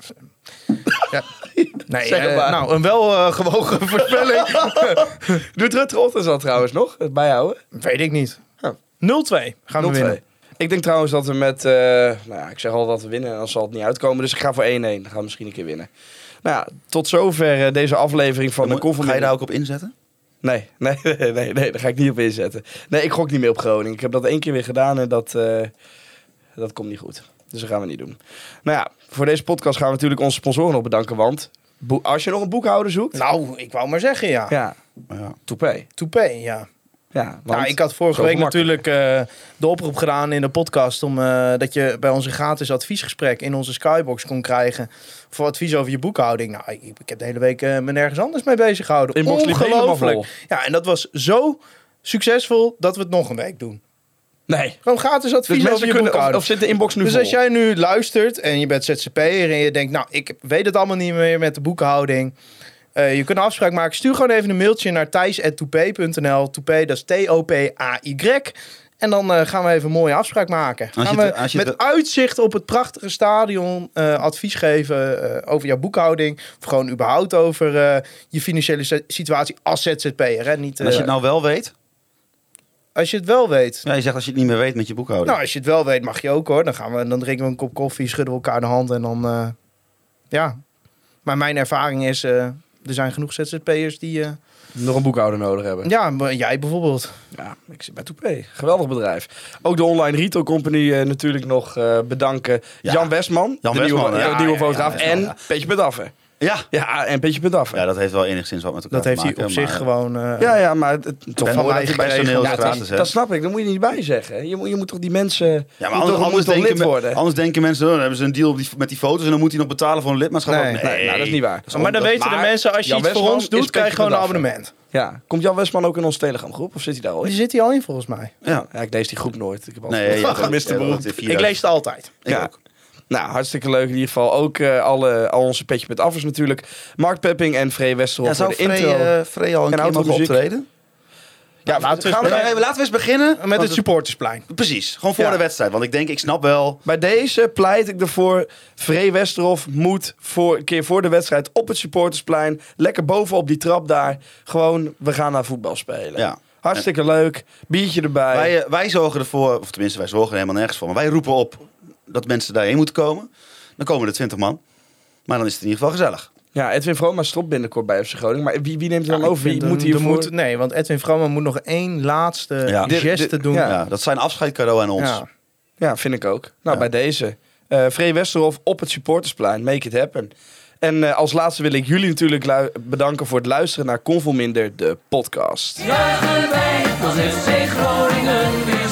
S4: <laughs> Nee,
S2: Zeg het
S4: eh,
S2: maar.
S4: nou, een wel eh, gewogen <laughs> voorspelling. <laughs>
S2: Doet Rutte Otters al trouwens nog? Het bijhouden?
S4: Weet ik niet.
S2: Ja.
S4: 0-2 gaan we
S2: 0-2.
S4: winnen.
S2: Ik denk trouwens dat we met... eh, nou ja, ik zeg al dat we winnen en dan zal het niet uitkomen. Dus ik ga voor 1-1. Dan gaan we misschien een keer winnen. Nou ja, tot zover deze aflevering van de
S3: Ga je daar ook op inzetten?
S2: Nee, nee, nee, nee, nee, daar ga ik niet op inzetten. Nee, ik gok niet meer op Groningen. Ik heb dat één keer weer gedaan en dat, eh, dat komt niet goed. Dus dat gaan we niet doen. Nou ja, voor deze podcast gaan we natuurlijk onze sponsoren nog bedanken. Want als je nog een boekhouder zoekt...
S4: Nou, ik wou maar zeggen, ja.
S2: Ja,
S3: Ja.
S2: Toupé.
S4: Toupé, ja.
S2: Ja, want
S4: Nou, ik had vorige week natuurlijk eh, de oproep gedaan in de podcast om eh, dat je bij onze gratis adviesgesprek in onze Skybox kon krijgen voor advies over je boekhouding. Nou, ik, ik heb de hele week eh, me nergens anders mee bezig gehouden.
S2: Inbox
S4: Ongelooflijk. Ja, en dat was zo succesvol dat we het nog een week doen.
S2: Nee.
S4: Gewoon gratis advies
S2: Dus
S4: over
S2: mensen
S4: je
S2: kunnen... Of,
S4: boekhouding.
S2: of zit de inbox nu
S4: Dus
S2: vol?
S4: als jij nu luistert en je bent ZZP'er en je denkt, nou, ik weet het allemaal niet meer met de boekhouding. Eh, je kunt een afspraak maken. Stuur gewoon even een mailtje naar thijs.toupé.nl. Toupé, dat is T-O-P-A-Y. En dan eh, gaan we even een mooie afspraak maken.
S3: Als
S4: gaan
S3: je
S4: we
S3: het- als je
S4: met uitzicht op het prachtige stadion eh, advies geven eh, over jouw boekhouding. Of gewoon überhaupt over eh, je financiële si- situatie als ZZP'er. Hè? Niet,
S3: als je het nou wel weet?
S4: Als je het wel weet.
S3: Ja, je zegt als je het niet meer weet met je boekhouding.
S4: Nou, als je het wel weet, mag je ook hoor. Dan, gaan we, dan drinken we een kop koffie, schudden we elkaar de hand en dan... eh, ja. Maar mijn ervaring is, eh, er zijn genoeg ZZP'ers die... eh,
S2: Nog een boekhouder nodig hebben.
S4: ja, maar jij bijvoorbeeld.
S2: Ja, ik zit bij Toupé. Geweldig bedrijf. Ook de online retail company eh, natuurlijk nog eh, bedanken.
S3: Ja.
S2: Jan Westman,
S3: Jan
S2: de
S3: Westman,
S2: nieuwe,
S3: ja.
S2: de nieuwe
S4: Ja,
S2: fotograaf.
S3: ja,
S2: en
S3: ja.
S2: Petje Bedaffe.
S3: Ja.
S2: Ja, en Petje Bedaffe.
S3: ja, dat heeft wel enigszins wat met elkaar
S4: Dat heeft
S3: te
S4: hij
S3: maken.
S4: op zich
S3: maar-
S4: gewoon... eh,
S2: Ja, ja, maar het, toch dat hij bij
S3: personeel
S2: ja,
S3: gratis,
S2: dat,
S3: hè?
S2: dat snap ik, daar moet je niet bij zeggen. Je moet, je moet toch die mensen...
S3: Ja, maar anders, anders, denken,
S2: lid
S3: me-
S2: worden.
S3: anders denken mensen, oh, dan hebben ze een deal op die, met die foto's en dan moet hij nog betalen voor een lidmaatschap.
S4: Nee.
S3: nee,
S2: Nee, nou, dat is niet waar.
S4: maar dan weten de mensen, als je
S2: Jan
S4: iets voor ons doet, krijg je gewoon een abonnement.
S2: Ja, komt Jan Westman ook in onze Telegram groep? Of zit hij daar ooit?
S4: Die zit hier al in volgens mij.
S3: Ja.
S2: Ja, ik lees die groep nooit. Ik heb altijd
S3: Nee, ja, dat- <laughs>
S2: gemiste
S3: ja,
S2: beroep.
S3: dat is
S4: Ik
S3: 4000.
S4: lees het altijd.
S3: Ik
S2: Ja.
S3: ook.
S2: Nou, hartstikke leuk in ieder geval. Ook eh, alle, al onze petje met affers natuurlijk. Mark Pepping en Free Westerhof
S3: Ja, zou
S2: voor de
S3: Frey,
S2: intro.
S3: eh, Frey al een
S2: En
S3: keer mogen optreden?
S2: ja,
S4: laten we
S2: gaan
S4: eens
S2: we
S3: Nee, laten we eens beginnen.
S4: Met het supportersplein.
S3: Precies, gewoon voor
S2: Ja.
S3: de wedstrijd. Want ik denk, ik snap wel...
S2: Bij deze pleit ik ervoor. Vree Westerhof moet voor, een keer voor de wedstrijd op het supportersplein. Lekker bovenop die trap daar. Gewoon, we gaan naar voetbal spelen.
S3: Ja.
S2: Hartstikke leuk. Biertje erbij.
S3: Wij, eh, wij zorgen ervoor, of tenminste wij zorgen er helemaal nergens voor. Maar wij roepen op dat mensen daarheen moeten komen. Dan komen er 20 man. Maar dan is het in ieder geval gezellig.
S2: Ja, Edwin Vroma stopt binnenkort bij FC Groningen. Maar wie, wie neemt er dan
S4: Ja,
S2: over? Wie moet
S4: er-
S2: hier
S4: er
S2: voor...
S4: moet- Nee, want Edwin Vrooman moet nog één laatste
S3: Ja.
S4: Geste doen.
S2: ja.
S3: Ja. dat zijn afscheidcadeau aan ons.
S4: Ja.
S2: Ja, vind ik ook. Nou,
S3: Ja.
S2: bij deze. Eh Vree Westerhof op het supportersplein. Make it happen. En eh, als laatste wil ik jullie natuurlijk bedanken voor het luisteren naar Convolminder, de podcast.
S1: Juichen wij als FC Groningen weer